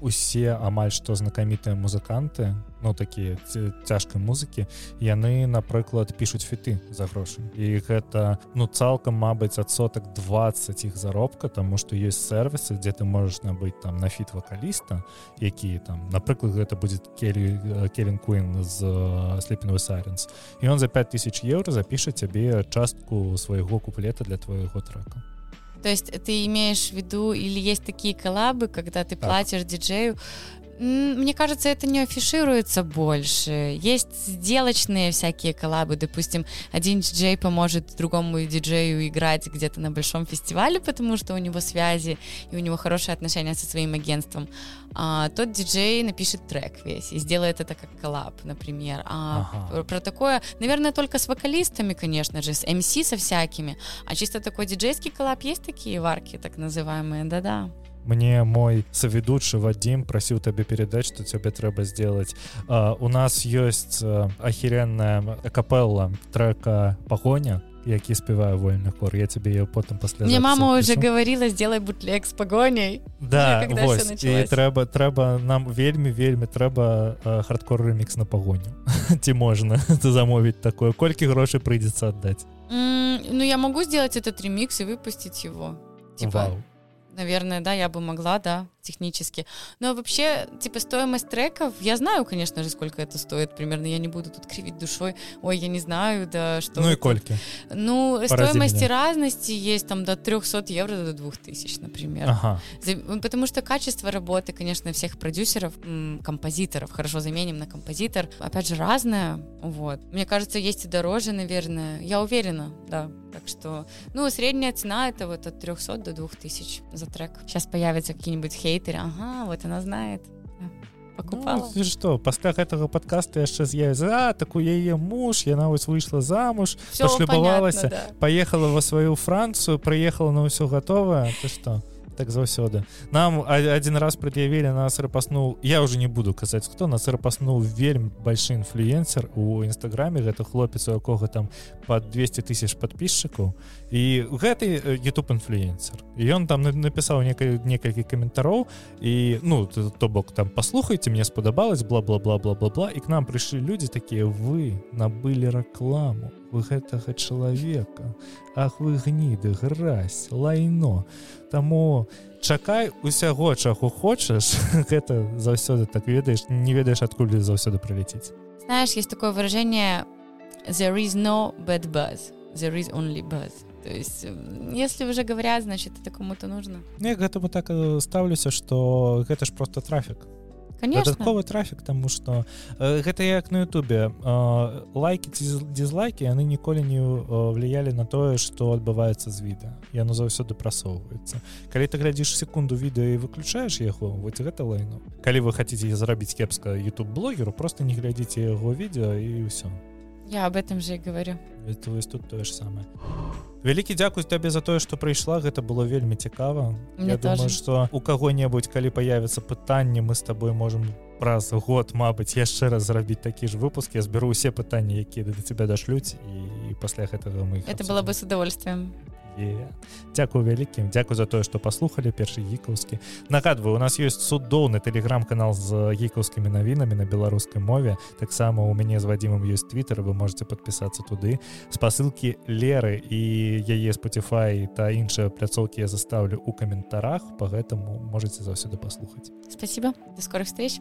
[SPEAKER 1] усе амаль што знакамітыя музыканты ну такія цяжкай музыкі яны напрыклад пишутць фіты за грошы. І гэта ну цалкам Мабыць адсотак 20 іх заробка тому что есть сервисы где ты можешь набыць там на фіт вокаліста які там напрыклад гэта будет келі келен Куин з слепеного сайренс і он за 5000 евро запіша цябе частку свайго куплета для твоего трека
[SPEAKER 2] То есть ты имеешь в виду, или есть такие коллабы, когда ты так. платишь диджею мне кажется, это не афишируется больше. Есть сделочные всякие коллабы. Допустим, один диджей поможет другому диджею играть где-то на большом фестивале, потому что у него связи и у него хорошие отношения со своим агентством. А тот диджей напишет трек весь и сделает это как коллаб, например. А ага. про такое, наверное, только с вокалистами, конечно же, с MC со всякими. А чисто такой диджейский коллаб есть такие варки, так называемые, да-да
[SPEAKER 1] мне мой соведучы Вадим просіў табе перадаць что цябе трэба сделать а, у нас есть ахеренная капелла трека пагоня які спяваю вольных пор я тебе ее потым пасля
[SPEAKER 2] мне мама уже говорила сделай бутлек с погоней
[SPEAKER 1] да трэба трэба нам вельмі вельмі трэба хардкор ремікс на пагоню ці можна замовіць такое колькі грошай прыйдзецца аддаць
[SPEAKER 2] mm, ну я могу сделать этот ремикс и выпустить его типа Вау наверное, да, я бы могла, да, технически. Но вообще, типа, стоимость треков, я знаю, конечно же, сколько это стоит примерно, я не буду тут кривить душой, ой, я не знаю, да, что...
[SPEAKER 1] Ну і колькі?
[SPEAKER 2] Ну, Порази стоимости меня. разности есть там до 300 евро до 2000, например. Ага. Потому что качество работы, конечно, всех продюсеров, композиторов, хорошо заменим на композитор, опять же, разное, вот. Мне кажется, есть и дороже, наверное, я уверена, да, так что, ну, средняя цена это вот от 300 до 2000 за трек. Сейчас появятся какие-нибудь хейтеры, хейтеры ага вот она знает. Покупала.
[SPEAKER 1] Ну, что пасля гэтага подкаста яшчэ з'явіцца а так у яе муж яна вось выйшла замуж шлюбавалася да. поехала во сваю францию прыехала на ўсё готовое ты что так заўсёды нам один раз пред'явілі нас рапаснуў я уже не буду казаць хто нас рапаснуў вельмі большы інфлюенсер у нстаграме гэта хлопец у якога там под 200 тысяч подписчикаў і гэты youtube інфлюенсер ён там напісаў некалькі некалькі каментароў і ну то бок там послухайте мне спадабалось бла-бла-бла-бла-бла-бла і к нам прыйшлі людзі такія вы набылі рекламу вы гэтага чалавека. Ах вы гніды гразь лайно. Таму чакай усяго чаго хочаш. Гэта заўсёды так ведаеш не ведаеш адкуль заўсёды прилетіць
[SPEAKER 2] знаешь есть такое выражение there is no bad buzz there is only buzz то есть если уже говорят значит это кому-то нужно.
[SPEAKER 1] Не гэтаму так ставлюся что гэта ж просто трафик дадатковы трафік тому что э, гэта як на Ютубе. Э, лайки дизлайки яны ніколі не э, влиялі на тое что адбываецца з віда яно заўсёды прасоўваецца калі ты глядзіш секунду відэо і выключаешь яго вот гэта лайну калі вы хотите зрабіць кепска youtube блогеру просто не глядзіце яго відео і ўсё
[SPEAKER 2] я об этом же говорю.
[SPEAKER 1] Это тут тое ж самое. Вялікі дзякуй табе за тое что прыйшла гэта было вельмі цікава Я думаю что у кого-небудзь калі появятся пытанні мы с тобой можем праз год Мабыць яшчэ раз зрабіць такі ж выпуск я зберу усе пытанні якія да тебя дашлюць і пасля гэтага мы
[SPEAKER 2] это было бы с удовольствием
[SPEAKER 1] Дякую вялікім Дякую за тое што паслухалі першы гікаўскі нагадваю у нас ёсць цудоўны тэлеграм-канал з гікаўскімі навінамі на беларускай мове. Таксама у мяне з вадзімам ёсць твиттер вы можете подпісацца туды спасылкі леры і яе Spotify та іншыя пляцоўкі я заставлю у каментарах по гэтаму можете заўсёды паслухаць
[SPEAKER 2] спасибо. До скорых встреч